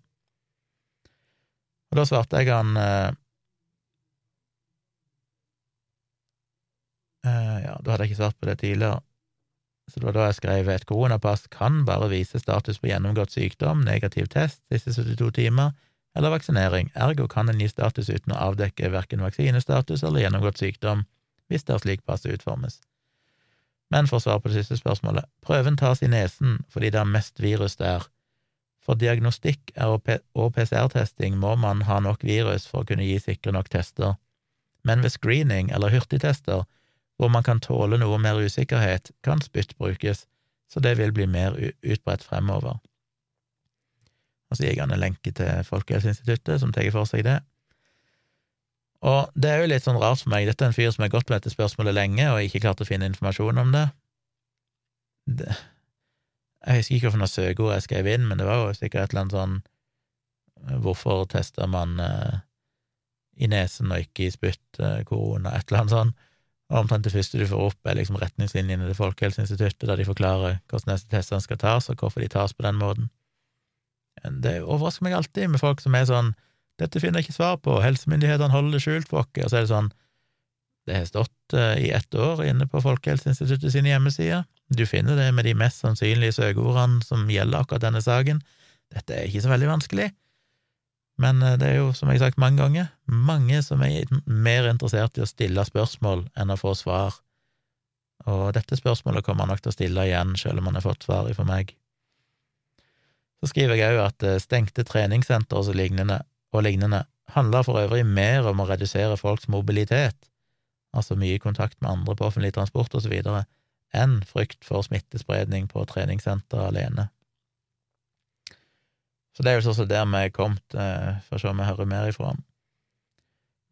Og da svarte jeg han eh, Ja, da hadde jeg ikke svart på det tidligere. Så det var da jeg skrev et koronapass kan bare vise status på gjennomgått sykdom, negativ test siste 72 timer, eller vaksinering, ergo kan en gi status uten å avdekke verken vaksinestatus eller gjennomgått sykdom, hvis det er slik passet utformes. Men for å svare på det siste spørsmålet, prøven tas i nesen fordi det er mest virus der, for diagnostikk og PCR-testing må man ha nok virus for å kunne gi sikre nok tester, men ved screening eller hurtigtester, hvor man kan tåle noe mer usikkerhet, kan spytt brukes, så det vil bli mer utbredt fremover. Og så gir jeg han en lenke til Folkehelseinstituttet, som tar for seg det. Og det er jo litt sånn rart for meg, dette er en fyr som har gått med dette spørsmålet lenge og ikke klart å finne informasjon om det. det jeg husker ikke hvilket søkeord jeg skrev inn, men det var jo sikkert et eller annet sånn eh, Hvorfor tester man eh, i nesen og ikke i spytt eh, korona, et eller annet sånt. Og omtrent det første du får opp, er liksom retningslinjene til Folkehelseinstituttet, der de forklarer hvordan disse testene skal tas, og hvorfor de tas på den måten. Det overrasker meg alltid med folk som er sånn 'Dette finner jeg ikke svar på, helsemyndighetene holder det skjult for oss', og så er det sånn Det har stått uh, i ett år inne på Folkehelseinstituttet sine hjemmesider. Du finner det med de mest sannsynlige søkeordene som gjelder akkurat denne saken. Dette er ikke så veldig vanskelig. Men uh, det er jo, som jeg har sagt mange ganger, mange som er mer interessert i å stille spørsmål enn å få svar. Og dette spørsmålet kommer han nok til å stille igjen, selv om han har fått svar fra meg. Så skriver jeg òg at eh, stengte treningssenter og lignende, og lignende handler for øvrig mer om å redusere folks mobilitet, altså mye kontakt med andre på offentlig transport videre, enn frykt for smittespredning på treningssenter alene. Så det er jo sånn der vi er kommet, eh, for å se om vi hører mer ifra.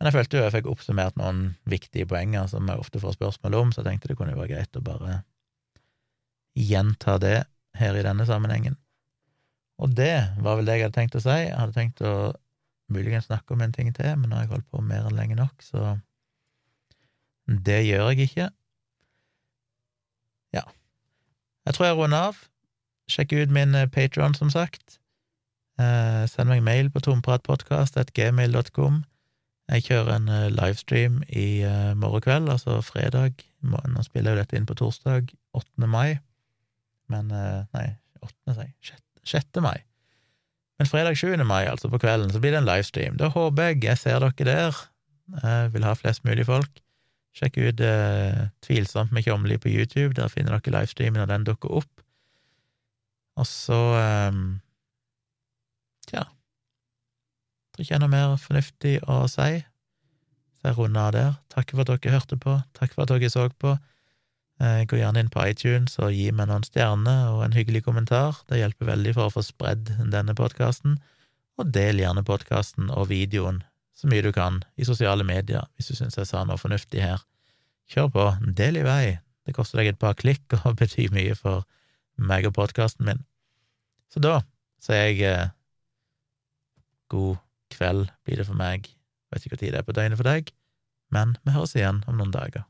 Men jeg følte jo jeg fikk oppsummert noen viktige poenger som jeg ofte får spørsmål om, så jeg tenkte det kunne jo være greit å bare gjenta det her i denne sammenhengen. Og det var vel det jeg hadde tenkt å si. Jeg hadde tenkt å muligens snakke om en ting til, men nå har jeg holdt på mer enn lenge nok, så det gjør jeg ikke. Ja. Jeg tror jeg runder av. Sjekk ut min eh, Patron, som sagt. Eh, send meg mail på tompratpodkast.gmail.com. Jeg kjører en eh, livestream i uh, morgen kveld, altså fredag. Nå spiller jeg jo dette inn på torsdag, 8. mai, men uh, Nei, 8. sier jeg. 6. mai. Men fredag 7. mai, altså på kvelden, så blir det en livestream. Da håper jeg jeg ser dere der. Jeg vil ha flest mulig folk. Sjekk ut eh, Tvilsomt med Tjomli på YouTube, der finner dere livestreamen når den dukker opp. Og så eh, Tror ikke jeg har noe mer fornuftig å si, så jeg runder av der. Takk for at dere hørte på, takk for at dere så på. Eh, gå gjerne inn på iTunes og gi meg noen stjerner og en hyggelig kommentar. Det hjelper veldig for å få spredd denne podkasten. Og del gjerne podkasten og videoen så mye du kan i sosiale medier, hvis du syns jeg sa noe fornuftig her. Kjør på, del i vei. Det koster deg et par klikk og betyr mye for meg og podkasten min. Så da sier jeg eh, god kveld blir det for meg. Vet ikke hva tid det er på døgnet for deg, men vi høres igjen om noen dager.